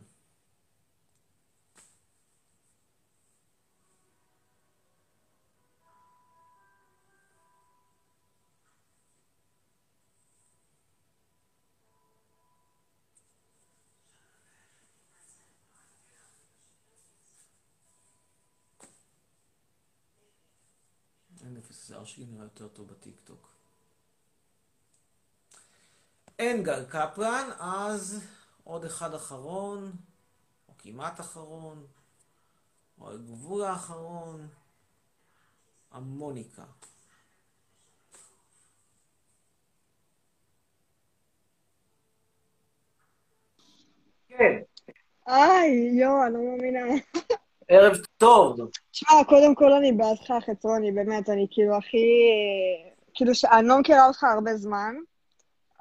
אפס, השיער שלי נראה יותר טוב בטיקטוק. אין גל קפלן, אז עוד אחד אחרון, או כמעט אחרון, או הגבול האחרון, המוניקה. כן. היי, יואו, אני לא מאמינה. ערב טוב. תשמע, קודם כל אני בעדך, חצרוני, באמת, אני כאילו הכי... כאילו, ש- אני לא מכירה אותך הרבה זמן,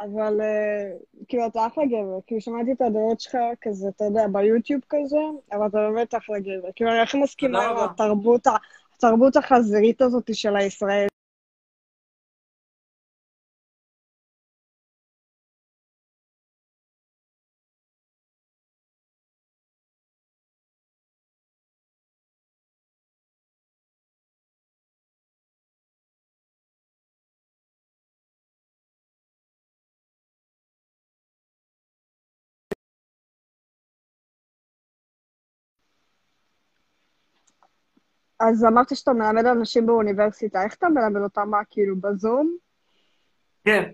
אבל אה, כאילו, אתה אחלה גבר. כאילו, שמעתי את הדעות שלך כזה, אתה יודע, ביוטיוב כזה, אבל אתה באמת אחלה גבר. כאילו, אני הכי מסכימה עם. התרבות, התרבות החזירית הזאת של הישראל. אז אמרת שאתה מלמד אנשים באוניברסיטה, איך אתה מלמד אותם? מה, כאילו, בזום? כן.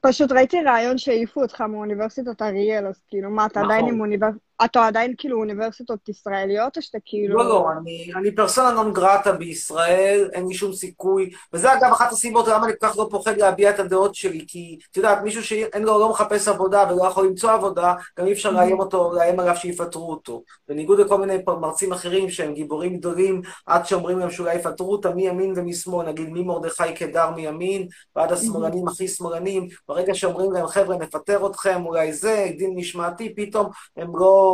פשוט ראיתי ראיון שהעיפו אותך מאוניברסיטת אריאל, אז כאילו, מה, אתה עדיין נכון. עם אוניברסיטות, אתה עדיין כאילו אוניברסיטות ישראליות, או שאתה כאילו... לא, לא, אני, אני פרסונה נון גרטה בישראל, אין לי שום סיכוי, וזה אגב אחת הסיבות למה אני כל כך לא פוחד להביע את הדעות שלי, כי את יודעת, מישהו שאין לו, לא מחפש עבודה ולא יכול למצוא עבודה, גם אי אפשר לאיים אותו, לאיים עליו שיפטרו אותו. בניגוד לכל מיני מרצים אחרים שהם גיבורים גדולים, עד שאומרים להם שאולי יפטרו אותם מימין ומשמאל, נגיד ממרדכי קדר מימין, ועד השמאלנים הכי שמאלנים, ברגע שאומרים להם, חבר'ה, נפטר אתכם, אולי זה, דין משמעתי, פתאום הם לא...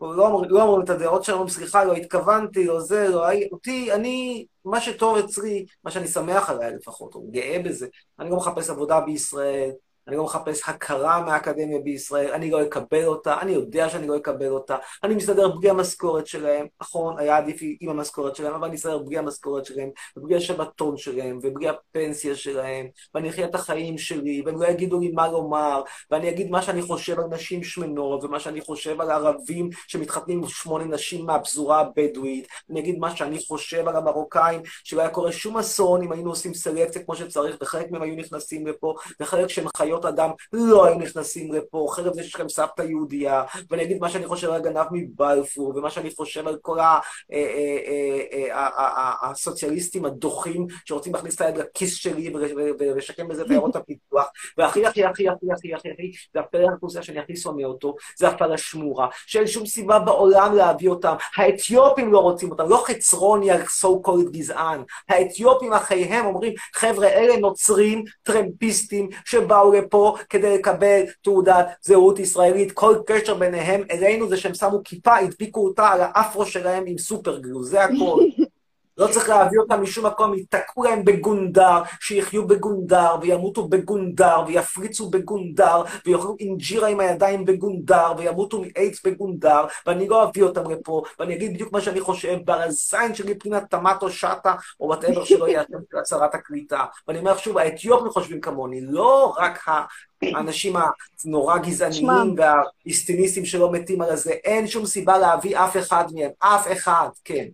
לא אומרים לא אומרים את הדעות אומרים, סליחה, לא התכוונתי, לא זה, לא הי... אותי, אני, מה שטוב אצלי, מה שאני שמח עליי לפחות, או גאה בזה, אני לא מחפש עבודה בישראל, אני לא מחפש הכרה מהאקדמיה בישראל, אני לא אקבל אותה, אני יודע שאני לא אקבל אותה, אני מסתדר בלי המשכורת שלהם, נכון, היה עדיף עם המשכורת שלהם, אבל אני מסתדר בלי המשכורת שלהם, ובלי השבתון שלהם, ובלי הפנסיה שלהם, ואני אחיה את החיים שלי, והם לא יגידו לי מה לומר, ואני אגיד מה שאני חושב על נשים שמנות, ומה שאני חושב על ערבים שמתחתנים עם שמונה נשים מהפזורה הבדואית, אני אגיד מה שאני חושב על המרוקאים, שלא היה קורה שום אסון אם היינו עושים סלקציה כמו שצריך, וחלק מהם היו נכנסים לפה, וחלק שהם אדם לא היו נכנסים לפה, חרף זה שיש לכם סבתא יהודייה, ואני אגיד מה שאני חושב על הגנב מבלפור, ומה שאני חושב על כל אה, אה, אה, הסוציאליסטים הדוחים שרוצים להכניס את היד לכיס שלי ולשקם בזה את עיירות הפיתוח, והכי הכי הכי הכי הכי הכי הכי, זה הפלג האוכלוסייה שאני הכי שונא אותו, זה הפלשמורה, שאין שום סיבה בעולם להביא אותם, האתיופים לא רוצים אותם, לא חצרוני ה-so called גזען, האתיופים אחיהם אומרים, חבר'ה, אלה נוצרים טרמפיסטים שבאו לפה כדי לקבל תעודת זהות ישראלית, כל קשר ביניהם אלינו זה שהם שמו כיפה, הדביקו אותה על האפרו שלהם עם סופרגלו, זה הכל. לא צריך להביא אותם משום מקום, ייתקעו להם בגונדר, שיחיו בגונדר, וימותו בגונדר, וישריצו בגונדר, ויאכלו אינג'ירה עם הידיים בגונדר, וימותו מאיידס בגונדר, ואני לא אביא אותם לפה, ואני אגיד בדיוק מה שאני חושב, ברזין שלי פנינה תמנו שטה, או whatever שלא יהיה השם של שרת הקליטה. ואני אומר שוב, האתיופים חושבים כמוני, לא רק ה... האנשים הנורא גזעניים והאיסטיניסטים שלא מתים על זה, אין שום סיבה להביא אף אחד מהם, אף אחד, כן.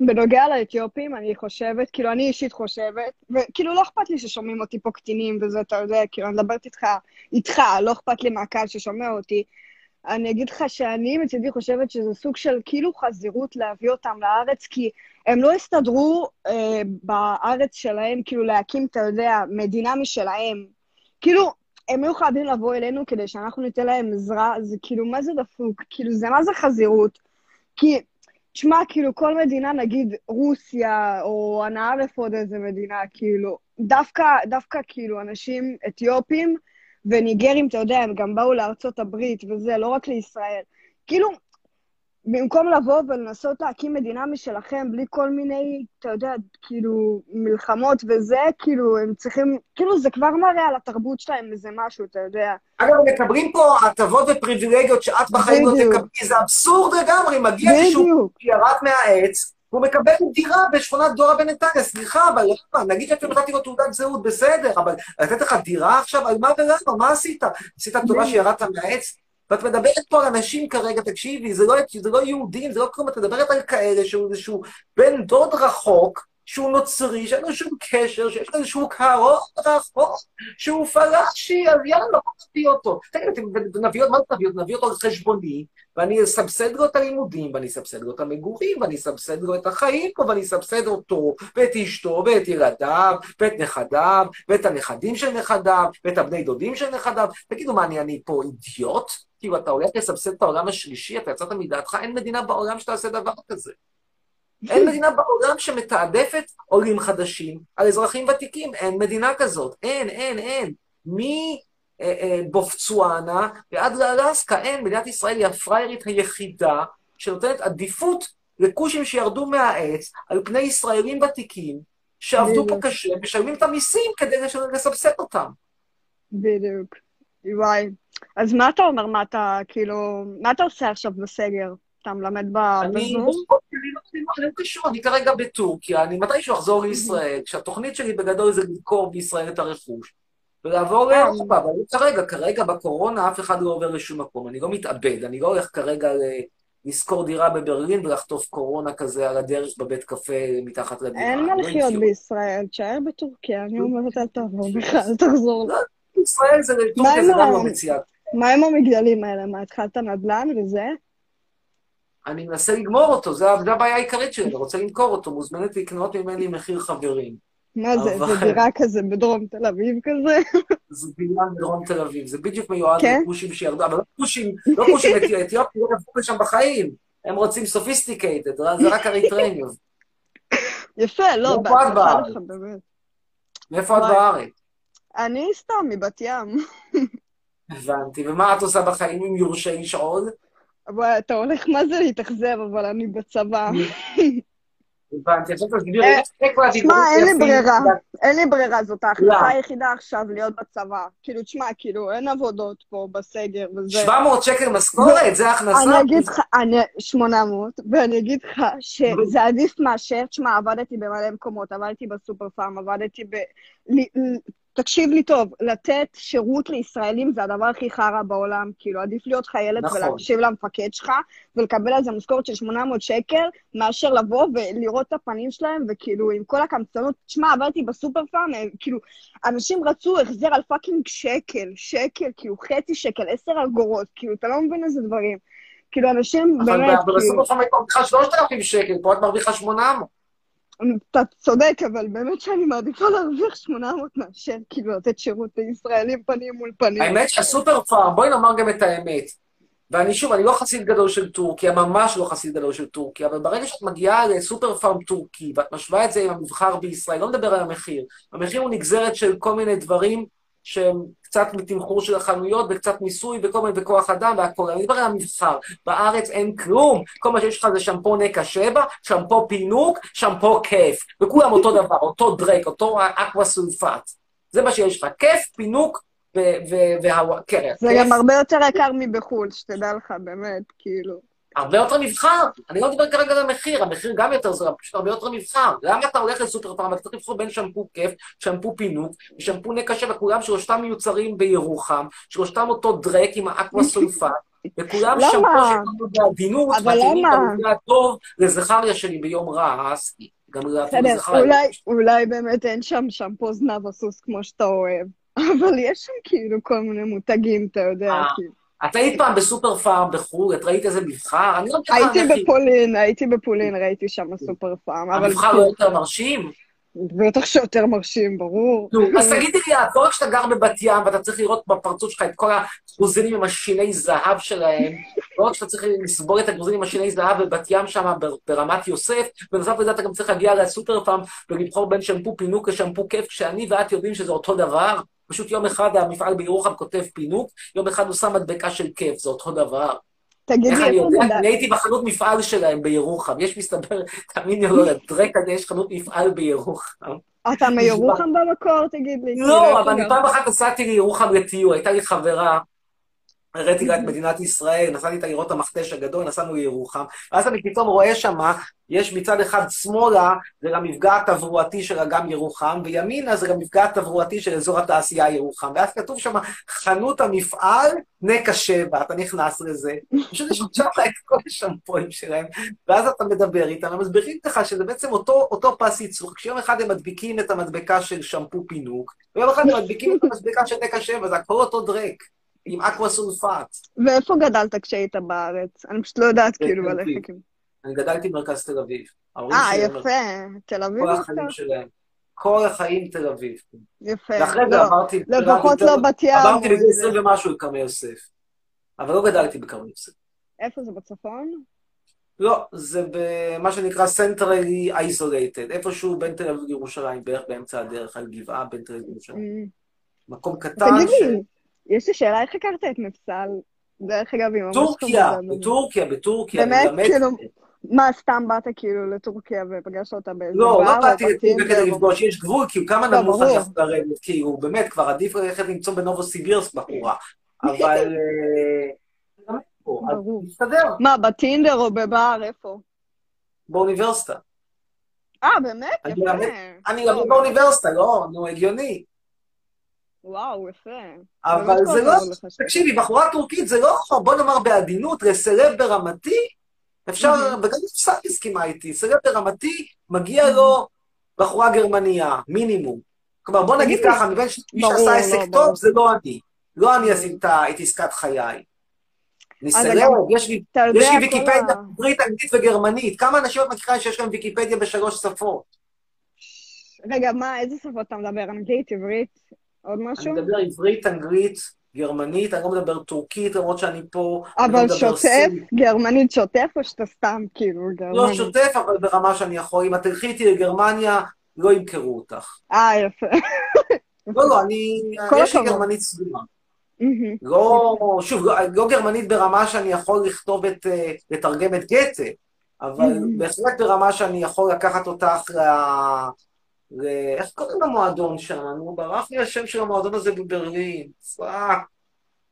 בנוגע לאתיופים, אני חושבת, כאילו, אני אישית חושבת, וכאילו, לא אכפת לי ששומעים אותי פה קטינים וזה, אתה יודע, כאילו, אני מדברת איתך, איתך, לא אכפת לי מהקהל ששומע אותי. אני אגיד לך שאני מצידי חושבת שזה סוג של כאילו חזירות להביא אותם לארץ, כי הם לא הסתדרו אה, בארץ שלהם, כאילו, להקים, אתה יודע, מדינה משלהם. כאילו, הם היו חייבים לבוא אלינו כדי שאנחנו ניתן להם עזרה, זה כאילו, מה זה דפוק? כאילו, זה מה זה חזירות? כי... תשמע, כאילו, כל מדינה, נגיד רוסיה, או ערף עוד איזה מדינה, כאילו, דווקא, דווקא כאילו, אנשים אתיופים וניגרים, אתה יודע, הם גם באו לארצות הברית וזה, לא רק לישראל. כאילו, במקום לבוא ולנסות להקים מדינה משלכם בלי כל מיני, אתה יודע, כאילו, מלחמות וזה, כאילו, הם צריכים, כאילו, זה כבר מראה על התרבות שלהם איזה משהו, אתה יודע. אגב, מקבלים פה הטבות ופריבילגיות שאת בחיים לא. תקבלי, זה אבסורד לגמרי, מגיע בדיוק. שירד מהעץ, והוא מקבל דירה בשכונת דורה בנתניה, סליחה, אבל למה? נגיד שאתם נתתי לו תעודת זהות, בסדר, אבל לתת לך דירה עכשיו, על מה ולמה? מה עשית? עשית טובה שירדת מהעץ? ואת מדברת פה על אנשים כרגע, תקשיבי, זה לא, זה לא יהודים, זה לא כלום, את מדברת על כאלה שהוא איזשהו בן דוד רחוק, שהוא נוצרי, שאין לו שום קשר, שיש לו איזשהו קרוב רחוק, שהוא פלאשי, אז יאללה, בוא נביא אותו. תגיד, אתם נביא אותו, מה זה נביא אותו? נביא אותו על חשבוני, ואני אסבסד לו את הלימודים, ואני אסבסד לו את המגורים, ואני אסבסד לו את החיים פה, ואני אסבסד אותו, ואת אשתו, ואת ילדיו, ואת נכדיו, ואת הנכדים של נכדיו, ואת הבני דודים של נכדיו. תגידו, מה, אני, אני פה אידיוט? כאילו, אתה הולך לסבסד את העולם השלישי, אתה יצאת מדעתך, אין מדינה בעולם שתעשה דבר כזה. אין מדינה בעולם שמתעדפת עולים חדשים על אזרחים ותיקים, אין מדינה כזאת, אין, אין, אין. מבופצואנה ועד לאלסקה, אין. מדינת ישראל היא הפראיירית היחידה שנותנת עדיפות לכושים שירדו מהעץ על פני ישראלים ותיקים, שעבדו פה. קשה, משלמים את המיסים כדי לסבסד אותם. בדיוק. וואי. אז מה אתה אומר? מה אתה, כאילו, מה אתה עושה עכשיו בסגר? אתה מלמד אני בזום? לא קשור, אני כרגע בטורקיה, אני מתישהו אחזור לישראל, כשהתוכנית שלי בגדול זה למכור בישראל את הרכוש, ולעבור. לאירופה, אבל לא כרגע, כרגע בקורונה אף אחד לא עובר לשום מקום, אני לא מתאבד, אני לא הולך כרגע לשכור דירה בברלין ולחטוף קורונה כזה על הדרך בבית קפה מתחת לדירה. אין מה לא לחיות. בישראל, תשאר בטורקיה, אני אומרת אל תעבור בכלל, תחזור. ישראל זה, טורקיה זה גם לא מציאה. מה עם המגדלים האלה? מה, התחלת נדל"ן וזה? אני מנסה לגמור אותו, זו הבעיה העיקרית שלי, אני רוצה למכור אותו, מוזמנת לקנות ממני מחיר חברים. מה זה, אבל- זה דירה כזה בדרום תל אביב כזה? זה בניין בדרום תל אביב, זה בדיוק מיועד כן? לכושים שירדו, אבל לא כושים, לא כושים אתי- אתיופים, לא יבואו לשם בחיים, הם רוצים sophisticated, זה רק אריתראים. יפה, לא, בהצלחה? לך, באמת. מאיפה את. בארץ? אני סתם מבת ים. הבנתי, ומה את עושה בחיים אם יורשה לשאול? וואי, אתה הולך מה זה להתאכזב, אבל אני בצבא. הבנתי, עכשיו תסביר אה, אין לי? ברירה, אין לי ברירה, זאת ההחלטה למה? היחידה עכשיו להיות בצבא. כאילו, תשמע, כאילו, אין עבודות פה בסגר וזה. 700 שקל משכורת, זה הכנסה? אני אגיד לך, אני, 800, ואני אגיד לך שזה עדיף מאשר, תשמע, עבדתי במלא מקומות, עבדתי בסופר פארם, עבדתי ב... תקשיב לי טוב, לתת שירות לישראלים זה הדבר הכי חרא בעולם, כאילו, עדיף להיות חיילת נכון. ולהקשיב למפקד שלך, ולקבל על זה משכורת של 800 שקל, מאשר לבוא ולראות את הפנים שלהם, וכאילו, עם כל הקמצנות, תשמע, עבדתי בסופר פארם, כאילו, אנשים רצו החזר על fucking שקל, שקל, כאילו, חצי שקל, עשר אגורות, כאילו, אתה לא מבין איזה דברים. כאילו, אנשים באמת, אבל כאילו, בסוף את מרוויחה 3,000 שקל, פה את מרוויחה 800. אתה צודק, אבל באמת שאני מעדיפה להרוויח 800 מאשר כאילו לתת שירות לישראלים פנים מול פנים. האמת שהסופר פארם, בואי נאמר גם את האמת. ואני שוב, אני לא חסיד גדול של טורקיה, ממש לא חסיד גדול של טורקיה, אבל ברגע שאת מגיעה לסופר פארם טורקי, ואת משווה את זה עם המבחר בישראל, לא מדבר על המחיר. המחיר הוא נגזרת של כל מיני דברים שהם קצת מתמחור של החנויות, וקצת מיסוי, וכל מיני, וכוח אדם והכול. אני מדבר על המבחר. בארץ אין כלום. כל מה שיש לך זה שמפו נקע שבע, שמפו פינוק, שמפו כיף. וכולם אותו דבר, אותו דרק, אותו אקווה סולפט. זה מה שיש לך. כיף, פינוק והקרח. זה גם הרבה יותר יקר מבחו"ל, שתדע לך, באמת, כאילו. הרבה יותר מבחר. אני לא מדבר כרגע על המחיר, המחיר גם יותר זול, פשוט הרבה יותר מבחר. למה אתה הולך לסופר פארם ואתה צריך לבחור בין שמפו כיף, שמפו פינוק ושמפו נקע שבע, כולם שלושתם מיוצרים בירוחם, שלושתם אותו דרק עם האקווה סולפט, וכולם? שמפו שלנו בעדינות, מתאימים? במקרה הטוב לזכריה שלי ביום רע, אסי. גם אפילו בסדר, זכריה. אולי, אולי באמת אין שם שמפו זנב הסוס כמו שאתה אוהב, אבל יש שם כאילו כל מיני מותגים, אתה יודע, אה, כאילו. את היית פעם בסופר פארם בחו"ל, את ראית איזה מבחר? אני לא את הייתי. בפולין, הייתי בפולין, ראיתי שם סופר פארם, המבחר לא יותר מרשים? בטח שיותר מרשים, ברור. נו, אז תגידי לי, לא רק שאתה גר בבת ים ואתה צריך לראות בפרצוף שלך את כל הגרוזינים עם השיני זהב שלהם, לא רק שאתה צריך לסבור את הגרוזינים עם השיני זהב בבת ים שם ברמת יוסף, בנוסף לזה אתה גם צריך להגיע לסופר פארם ולבחור בין שמפו פינוק לשמפו כיף, כשאני ואת יודעים שזה אותו דבר. פשוט יום אחד המפעל בירוחם כותב פינוק, יום אחד הוא שם מדבקה של כיף, זה אותו דבר. תגיד איך לי, אני איפה? גדל? אני הייתי בחנות מפעל שלהם בירוחם. יש מסתבר, תאמין לי או לא, לדרק הזה יש חנות מפעל בירוחם. אתה מירוחם במקור, תגיד לי? כאילו, לא, איפה אבל אני גר? פעם אחת נסעתי לירוחם לטיול, הייתה לי חברה, הראיתי לה את מדינת ישראל, נסעתי את המכתש הגדול, נסענו לירוחם, ואז אני פתאום רואה שמה, יש מצד אחד שמאלה, זה המפגע התברואתי של אגם ירוחם, וימינה זה המפגע התברואתי של אזור התעשייה ירוחם, ואז כתוב שם, חנות המפעל, נקע שבע, אתה נכנס לזה, פשוט יש שם את כל השמפואים שלהם, ואז אתה מדבר איתם, הם מסבירים לך שזה בעצם אותו, אותו פס ייצור, כשיום אחד הם מדביקים את המדבקה של שמפו פינוק, ויום אחד הם מדביקים את המדבקה של נקע שבע, זה הכל אותו דרק, עם אקווה סולפט. ואיפה גדלת כשהיית בארץ? אני פשוט לא יודעת בתל כאילו עליך. אביב. כאילו. אני גדלתי במרכז תל אביב. אה, יפה. תל אביב כל. החיים שלהם. כל החיים תל אביב. יפה. ואחרי זה לא, עברתי... לפחות יותר- לא בת ים. עברתי בגיל איזה- 20 ומשהו לכרמי יוסף. אבל לא גדלתי בכרמי יוסף. איפה זה, בצפון? לא, זה במה שנקרא centrally isolated, איפשהו בין תל אביב לירושלים, בערך באמצע הדרך, על גבעה בין תל אביב לירושלים. מקום קטן ש... יש לי שאלה, איך הכרת את מפסל? דרך אגב, היא ממש טורקיה. בטורקיה, בטורקיה. באמת, כאילו, מה, סתם באת כאילו לטורקיה ופגשת אותה באיזה לא, לא באתי לטורקיה כדי לפגוש, יש גבול, כאילו כמה לא, נמוך. אני יכול לרדת, כאילו, באמת, כבר עדיף ללכת למצוא בנובוסיבירסק בחורה. אבל... אה, גם מסתדר, מה, בטינדר או בבר, איפה? באוניברסיטה. אה, באמת? אני יפה. למד- אני למד באוניברסיטה, לא, נו, הגיוני. וואו, יפה. אבל זה לא, לך. תקשיבי, בחורה טורקית זה לא, בוא נאמר בעדינות, לסלב ברמתי, אפשר, וגם נפסק הסכימה איתי, סלב ברמתי, מגיע לו בחורה גרמניה, מינימום. כלומר, בוא נגיד ככה, מבין ש- מי ברור, שעשה לא, עסק. טוב זה לא אני. לא אני עשיתי את עסקת חיי. אני סלב, יש לי ויקיפדיה בעברית, אנגלית וגרמנית. כמה אנשים את מכירה שיש להם ויקיפדיה בשלוש שפות? רגע, מה, איזה שפות אתה מדבר? אנגלית, עברית? עוד משהו? אני מדבר עברית, אנגלית, גרמנית, אני לא מדבר טורקית, למרות שאני פה. לא אבל שוטף? גרמנית שוטף או שאתה סתם כאילו גרמנית? לא שוטף, אבל ברמה שאני יכול. אם את תלכי איתי לגרמניה, לא ימכרו אותך. אה, יפה. לא, לא, אני... יש לי. גרמנית. מהמם. לא, שוב, לא, לא גרמנית ברמה שאני יכול לכתוב את... אה, לתרגם את גתה, אבל. בהחלט ברמה שאני יכול לקחת אותך. איך קוראים למועדון שם? נו, ברח לי השם של המועדון הזה בברלין. fuck.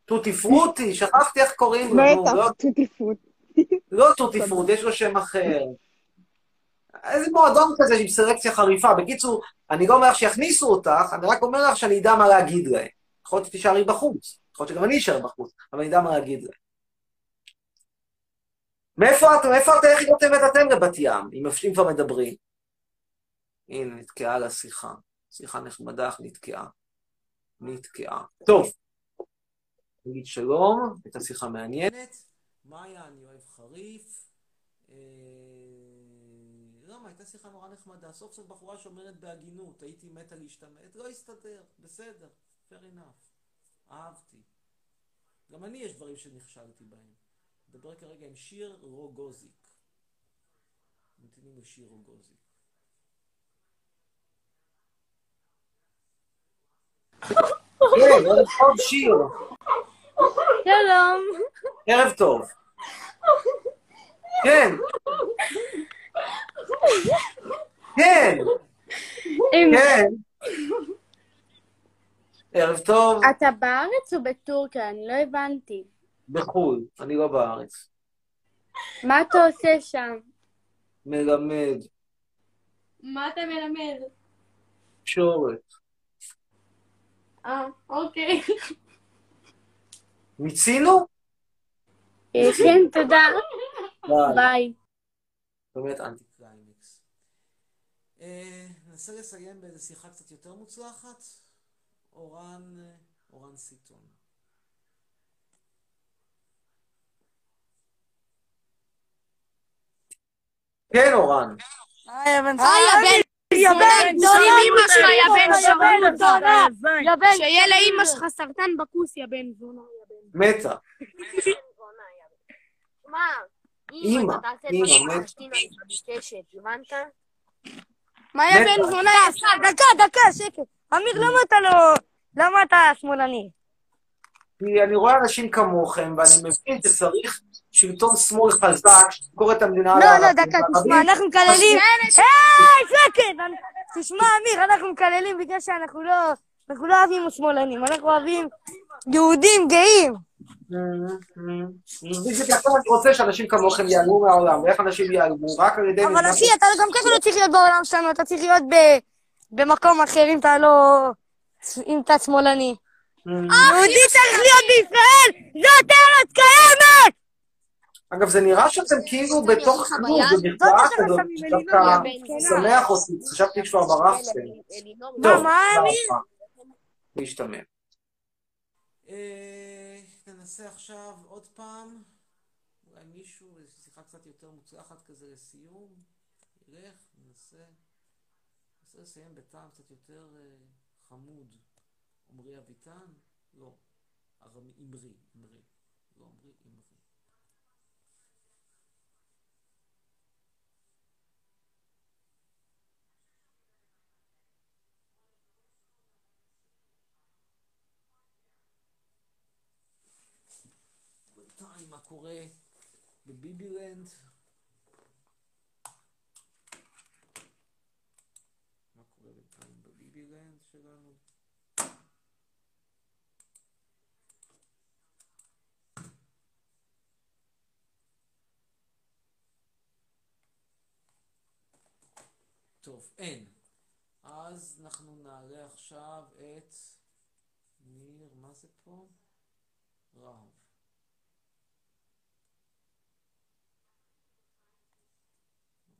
טוטי פרוטי, שכחתי איך קוראים לו. בטח, לא- טוטי פרוט. לא טוטי פרוט, יש לו שם אחר. איזה מועדון כזה עם סלקציה חריפה. בקיצור, אני לא אומר לך שיכניסו אותך, אני רק אומר לך שאני אדע מה להגיד להם. יכול להיות שתישארי בחוץ, יכול להיות שגם אני אשאר בחוץ, אבל אני אדע מה להגיד להם. מאיפה את, מאיפה את, איך הגעתם את אתם לבת ים, אם כבר מדברים? הנה, נתקעה לה שיחה. שיחה נחמדה, אך נתקעה. נתקעה. טוב, נגיד שלום, הייתה שיחה מעניינת. מאיה, אני אוהב חריף. אה, לא, מה, הייתה שיחה נורא נחמדה. סוף סוף בחורה שאומרת בהגינות, הייתי מתה להשתמט, לא הסתדר, בסדר, fair enough. אהבתי. גם אני, יש דברים שנכשלתי בהם. נדבר כרגע עם שיר רוגוזיק. ממתינים לשיר רוגוזיק. כן, ערב טוב, שיר. שלום. ערב טוב. כן, כן, כן. ערב טוב. אתה בארץ או בטורקיה? אני לא הבנתי. בחו"ל, אני לא בארץ. מה אתה עושה שם? מלמד, מה אתה מלמד? תקשורת. אה, אוקיי. מיצינו? אה, כן, תודה. ביי. באמת אנטי קליימקס. אה, ננסה לסיים באיזו שיחה קצת יותר מוצלחת. אורן, אה, אורן סיטון. כן, אורן. היי, הבן בן זונה, אמא שלך, יא בן זונה. שיהיה לאמא שלך סרטן בכוס, יא בן זונה. מתה. מה? אמא, אמא, מה שאתה מת. משתין, אני מבקשת, הבנת? מה יא. בן זונה? דקה, דקה, שקט. אמיר, למה אתה לא... למה אתה שמאלני? כי אני רואה אנשים כמוכם, ואני מבין שצריך שלטון שמאל חזק, שתמכור את המדינה לא, לא. דקה, תשמע, אנחנו מקללים... היי, שקט! תשמע, אמיר, אנחנו מקללים בגלל שאנחנו לא... אנחנו לא אוהבים שמאלנים, אנחנו אוהבים יהודים גאים. בדיוק אני רוצה שאנשים כמוכם ייעלמו מהעולם, ואיך אנשים ייעלמו? רק על ידי... אבל אחי, אתה גם ככה לא צריך להיות בעולם שלנו, אתה צריך להיות ב- במקום אחר אם אתה לא... אם אתה שמאלני. יהודי צריך להיות בישראל! זאת ארץ קיימת! אגב, זה נראה שאתם כאילו בתוך כלום, לך כזאת, סמים דווקא אלינור, יא בן שמח אותי, חשבתי שכבר ברחתם. מה, טוב. להשתמע. אה, ננסה עכשיו עוד פעם, אולי מישהו, איזו שיחה קצת יותר מוצלחת כזה לסיום, ילך, ננסה, ננסה לסיים בטעם קצת יותר אה, חמוד. עמרי אביטן? לא. ארמי, אמרי, אמרי. לא עמרי, אמרי. בינתיים מה קורה בביבילנד? מה קורה בינתיים בביבילנד שלנו? טוב, אין. אז אנחנו נעלה עכשיו את ניר, מה זה פה? רהב.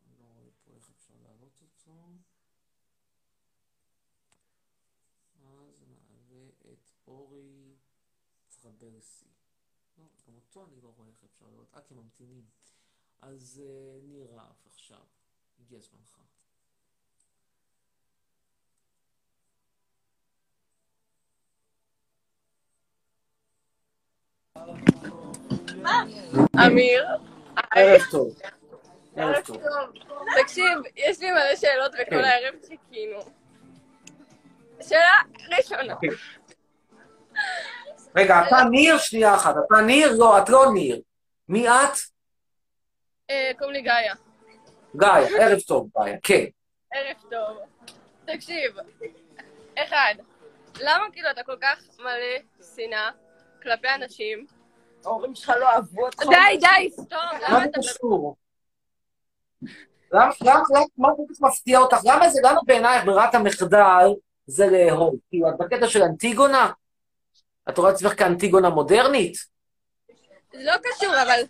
אני לא רואה פה איך אפשר להעלות אותו. אז נעלה את אורי טרבלסי. לא, גם אותו אני לא רואה איך אפשר להעלות. אה, כי ממתינים. אז אה, ניר רהב עכשיו. הגיע זמנך. אמיר, ערב טוב. ערב טוב. תקשיב, יש לי מלא שאלות כן. וכל הערב חיכינו. שאלה ראשונה. רגע, אתה ניר? שנייה אחת. אתה ניר? לא, את לא ניר. מי את? אה, קוראים לי גאיה. גיא, ערב טוב, גיא. כן. ערב טוב. תקשיב, אחד, למה כאילו אתה כל כך מלא שנאה כלפי אנשים? ההורים שלך לא אהבו אותך. די, די, סתום, מה למה זה אתה... קשור? למה, למה, למה, מה כל כך מפתיע אותך? למה זה, למה בעינייך ברירת המחדל זה לאהוב? כאילו, את בקטע של אנטיגונה? את רואה את עצמך כאנטיגונה מודרנית? זה לא קשור, אבל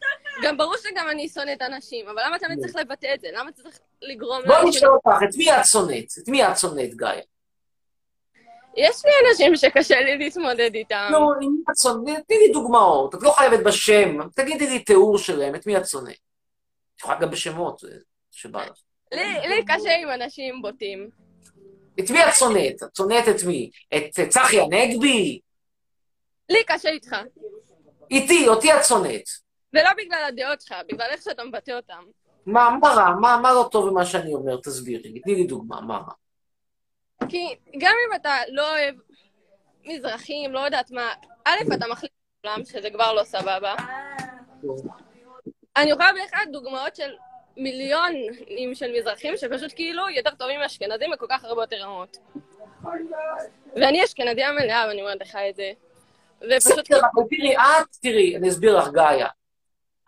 גם ברור שגם אני שונאת אנשים, אבל למה אתה צריך לבטא את זה? למה אתה צריך לגרום בואי נשאל אותך, את מי את שונאת? את מי את שונאת, גיא? יש לי אנשים שקשה לי להתמודד איתם. לא, עם מי את שונאת? תני לי דוגמאות. את לא חייבת בשם. תגידי לי תיאור שלהם, את מי את שונאת. את יכולה גם בשמות, אה, שבא לך. לי קשה עם אנשים בוטים. את מי את שונאת? את שונאת את מי? את צחי הנגבי? לי קשה איתך. איתי, אותי את שונאת. ולא בגלל הדעות שלך, בגלל איך שאתה מבטא אותם. מה, מה רע? מה, מה לא טוב במה שאני אומר? תסבירי. תני לי דוגמה, מה רע? כי גם אם אתה לא אוהב מזרחים, לא יודעת מה, א', אתה מחליט בעולם, שזה כבר לא סבבה. אני יכולה להביא לך דוגמאות של מיליונים של מזרחים שפשוט כאילו יותר טובים מאשכנזים וכל כך הרבה יותר רמות. ואני אשכנזיה מלאה, ואני אומרת לך את זה. ופשוט... בסדר, אבל תראי, את, תראי, אני אסביר לך, גאיה.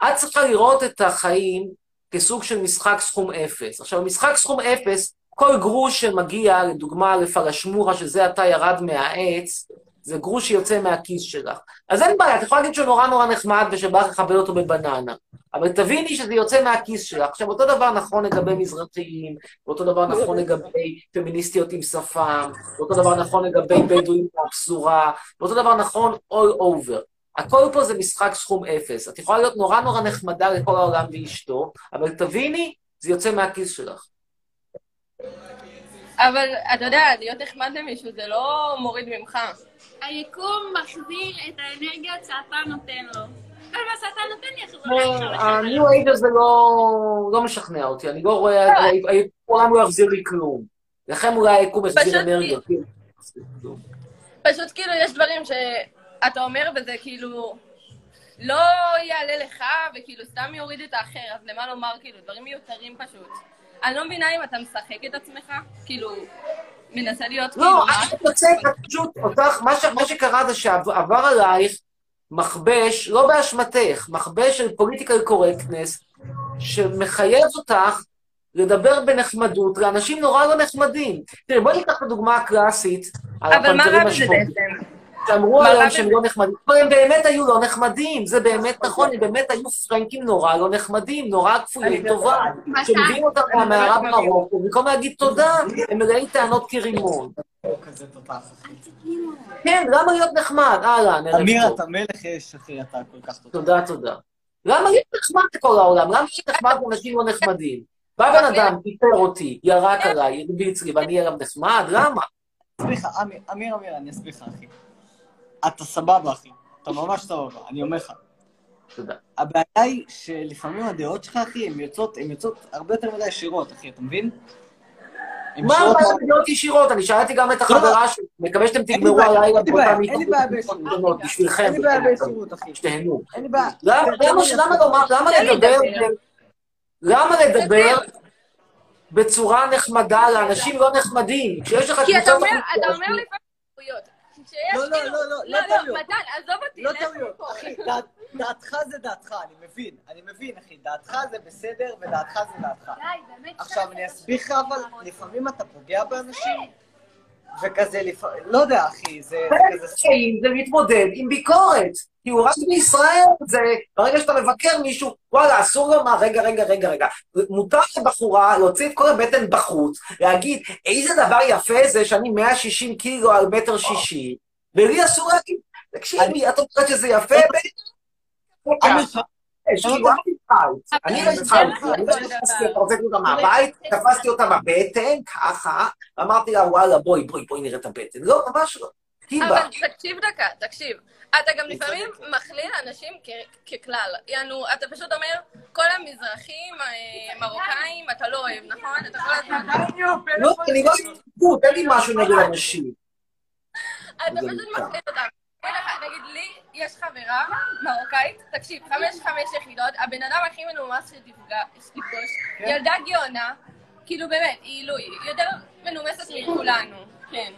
את צריכה לראות את החיים כסוג של משחק סכום אפס. עכשיו, משחק סכום אפס, כל גרוש שמגיע, לדוגמה, לפלשמורה, שזה עתה ירד מהעץ, זה גרוש שיוצא מהכיס שלך. אז אין בעיה, את יכולה להגיד שהוא נורא נורא נחמד ושבא לך לכבד אותו בבננה. אבל תביני שזה יוצא מהכיס שלך. עכשיו, אותו דבר נכון לגבי מזרחיים, ואותו דבר נכון לגבי פמיניסטיות עם שפם, ואותו דבר נכון לגבי בדואים מהפזורה, ואותו דבר נכון all over. הכל פה זה משחק סכום אפס. את יכולה להיות נורא נורא נחמדה לכל העולם ואשתו, אבל תביני, זה יוצא מהכיס שלך. אבל אתה יודע, להיות נחמד למישהו זה לא מוריד ממך. היקום מחזיר את האנרגיות שאתה נותן לו. כל מה שאתה נותן לי, הניו הזה לא, לא משכנע אותי, אני לא רואה, העולם לא יחזיר לי כלום. לכם אולי היקום יחזיר פשוט אנרגיות. פשוט כאילו יש דברים שאתה אומר וזה כאילו... לא יעלה לך, וכאילו סתם יוריד את האחר, אז למה לומר, כאילו, דברים מיותרים פשוט. אני לא מבינה אם אתה משחק את עצמך, כאילו, מנסה להיות כאילו... לא? את יוצאת, את פשוט, אותך, מה ש- מה שקרה זה שעבר עלייך מכבש, לא באשמתך, מכבש של פוליטיקל קורקטנס, שמחייב אותך לדבר בנחמדות לאנשים נורא לא נחמדים. תראי, בואי ניקח את הדוגמה הקלאסית על אבל מה הפנתרים רע בזה השחורים. בעצם? שאמרו מה עליהם שהם? לא נחמדים, אבל הם באמת היו לא נחמדים, זה באמת נכון, הם באמת היו פרנקים נורא לא נחמדים, נורא כפויי טובה, שמביאים אותם מהמערה במרוקו, במקום להגיד תודה, הם מלאים טענות כרימון. כן, למה להיות נחמד? אהלן, ערב אמיר, טוב. אתה מלך אש, אחי, אתה כל כך תותח. תודה, תודה. למה להיות נחמד לכל העולם? למה להיות נחמד לאנשים לא נחמדים? בא בן אדם, פיטר אותי, ירק עליי, הרביץ לי, ואני אהיה גם נחמד? למה? אסביר לך, אמיר, אמיר, אמיר, אני אסביר לך, אחי. אתה סבבה, אחי. אתה ממש סבבה, אני אומר לך. תודה. הבעיה היא שלפעמים הדעות שלך, אחי, הן יוצאות, הן יוצאות הרבה יותר מדי ישירות, אחי, אתה מבין? מה הבעיה. בדעות ישירות? אני שאלתי גם את לא, החברה שלי, מקווה שאתם תגמרו הלילה באותה בעיה, אין לי בעיה בישירות. בשבילכם. אין לי בעיה בישירות, אחי. שתהנו. אין לי בעיה. למה לדבר. לומר- למה לי לדבר לדבר. למה לדבר בצורה נחמדה לאנשים לא נחמדים? כשיש לך כי אתה אומר לפעמים כשיש לא, לא, כאילו... לא, לא, לא לא, טעויות. מתן, עזוב אותי, לא טעויות. אחי, דעת- דעתך זה דעתך, אני מבין, אני מבין, אחי, דעתך זה בסדר ודעתך זה דעתך. עכשיו, אני אסביר לך, אבל לפעמים אתה פוגע באנשים, וכזה, לפעמים, לא יודע, אחי, זה זה כזה... זה להתמודד עם ביקורת. כי הוא רק בישראל, זה ברגע שאתה מבקר מישהו, וואלה, אסור לומר, רגע, רגע, רגע, רגע. מותר לבחורה להוציא את כל הבטן בחוץ, להגיד, איזה דבר יפה זה שאני 160 קילו על מטר שישים, ולי אסור להגיד, תקשיבי, את אומרת שזה יפה? אני- כאילו, תתחלת. אני לא התחלתי, אני לא תפסתי אותה, הוצאתי אותה מהבית, תפסתי אותה בבטן, ככה, אמרתי לה, וואלה, בואי, בואי, בואי נראה את הבטן. לא, ממש לא. אבל תקשיב דקה, תקשיב. אתה גם לפעמים מכליל אנשים ככלל. יענו, אתה פשוט אומר, כל המזרחים, אה, מרוקאים, אתה לא אוהב, נכון? אתה כל הזמן... לא, אני לא אין לי משהו נגד אנשים. אתה פשוט מכליל אותם. נגיד לי, יש חברה מרוקאית, תקשיב, חמש חמש יחידות, הבן אדם הכי מנומס שתפגוש, ילדה גאונה, כאילו באמת, היא לא, היא יותר מנומסת מכולנו, כן.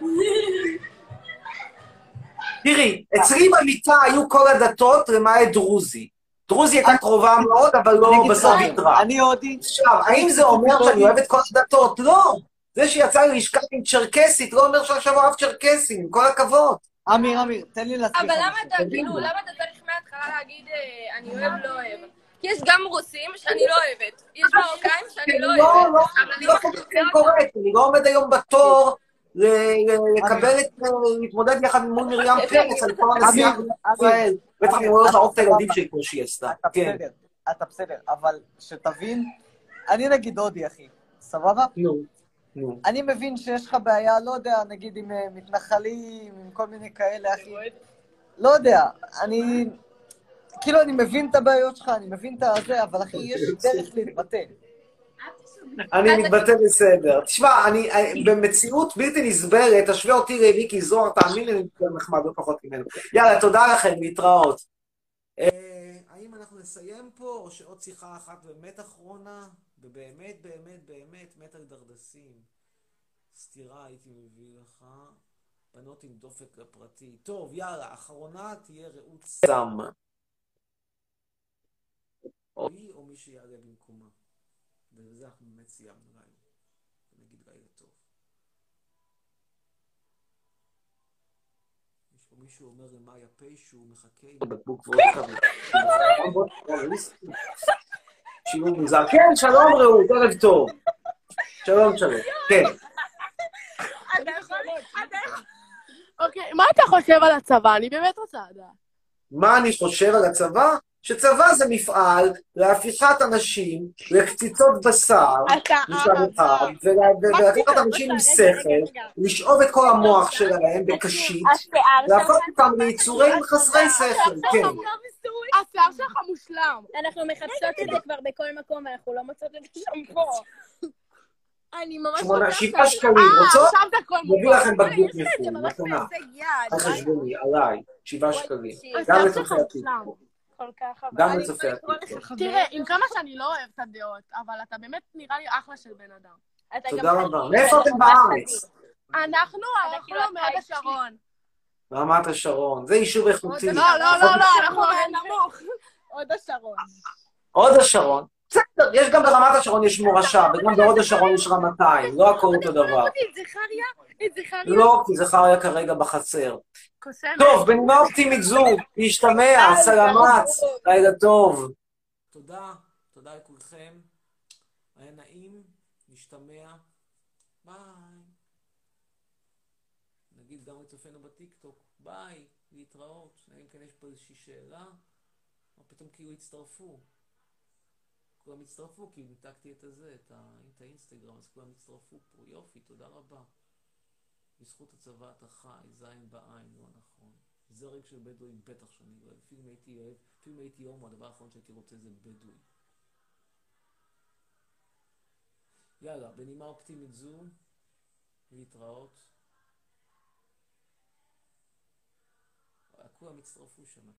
תראי, אצלי במיטה היו כל הדתות למעט דרוזי. דרוזי הייתה קרובה מאוד, אבל לא בסוף אני- ויתרה. אני הודי. עכשיו, האם זה אומר שאני אוהב את כל הדתות? לא. זה שיצא לי לשכב עם צ'רקסית לא אומר שעכשיו אוהב צ'רקסים, עם כל הכבוד. אמיר, אמיר, תן לי להסביר אבל למה. אתה, כאילו, למה אתה צריך מההתחלה להגיד, אה, אני אוהב, לא אוהב? כי יש גם רוסים שאני לא אוהבת, יש מרוקאים שאני לא לא, אוהבת, לא, לא חושב קורקט, אני לא עומד היום בתור לקבל את, להתמודד יחד מול מרים פרץ על כל הנסיעה בישראל. בטח אני רואה לעוף את הילדים שלי כמו שהיא עשתה. אתה כן. בסדר, אתה בסדר, אבל שתבין, אני נגיד הודי, אחי, סבבה? נו, נו. אני מבין שיש לך בעיה, לא יודע, נגיד עם אה, מתנחלים, עם כל מיני כאלה, אחי. לא יודע, אני... כאילו, אני מבין את הבעיות שלך, אני מבין את הזה, אבל אחי, יש דרך להתבטא. אני מתבטא בסדר. תשמע, אני, אני- במציאות בלתי נסבלת, תשווה אותי למיקי זוהר, תאמין לי, אני יותר נחמד, לא פחות ממנו. יאללה, תודה לכם, להתראות. אה, האם אנחנו נסיים פה, או שעוד שיחה אחת באמת אחרונה? ובאמת, באמת, באמת, מת על דרדסים. סטירה הייתי מביא לך. בנות עם דופק לפרטי. טוב, יאללה, אחרונה תהיה רעות סם. או היא או מי שיעלה במקומה. ובזה אנחנו באמת סיימנו לילה. נגיד לילה טוב. יש פה מישהו אומר למאיה פי שהוא מחכה עם. שיעור מוזר. כן, שלום רעות, ערב טוב. שלום, שלום. כן. אוקיי, מה אתה חושב על הצבא? אני באמת רוצה לדעת. מה אני חושב על הצבא? שצבא זה מפעל להפיכת אנשים לקציצות בשר, מצד אחד, ולה- ולהפיכת אנשים עם שכל, לשאוב את כל המוח שלהם בקשית, להפוך אותם ליצורים חסרי שכל, כן. השיער שלך מושלם. אנחנו מחפשות את זה כבר בכל מקום, ואנחנו לא מוצאות את זה שם פה. אני ממש שמונה, רוצה שבעה עכשיו. שקלים, אה, רוצות? עכשיו זה הכל נביא. לכם בקבוק יש לי את זה מחו"ל, ממש מתנה. בהישג יד. על חשבוני, עליי, שבעה שקלים. גם השיער שלך לתוצאתי. מושלם. כל כך, אבל... גם אני לצופי חבר? תראה, עם כמה שאני לא אוהב את הדעות, אבל אתה באמת נראה לי אחלה של בן אדם. תודה רבה. מאיפה אתם בארץ? אנחנו, כאילו אנחנו הטייפ שלי. השרון. רמת השרון. זה יישוב איכותי. לא, לא, לא, לא, אנחנו נמוך. הוד השרון. הוד השרון. בסדר, יש גם ברמת השרון יש מורשה, וגם בהוד השרון יש רמתיים, לא הכל אותו דבר. את זכריה? את זכריה? לא, כי זכריה כרגע בחצר. קוסמת. טוב, בנימה אופטימית זו, להשתמע, סלמת, לילה טוב. תודה, תודה לכולכם. היה נעים, נשתמע. ביי. נגיד גם לצופינו בטיקטוק, ביי, להתראות. אלא אם כן יש פה איזושהי שאלה, או פתאום כאילו הצטרפו. כולם הצטרפו, כי ניתקתי את הזה, את, ה... את האינסטגרם, אז כולם הצטרפו פה. יופי, תודה רבה. בזכות הצבא אתה חי, זין בעין, לא נכון. זרק של בדואים בטח שאני אוהב. אפילו אם הייתי אוהב, אפילו אם הייתי הומו, הדבר האחרון שהייתי רוצה זה בדואי. יאללה, בנימה אופטימית זו, להתראות. כולם הצטרפו שם.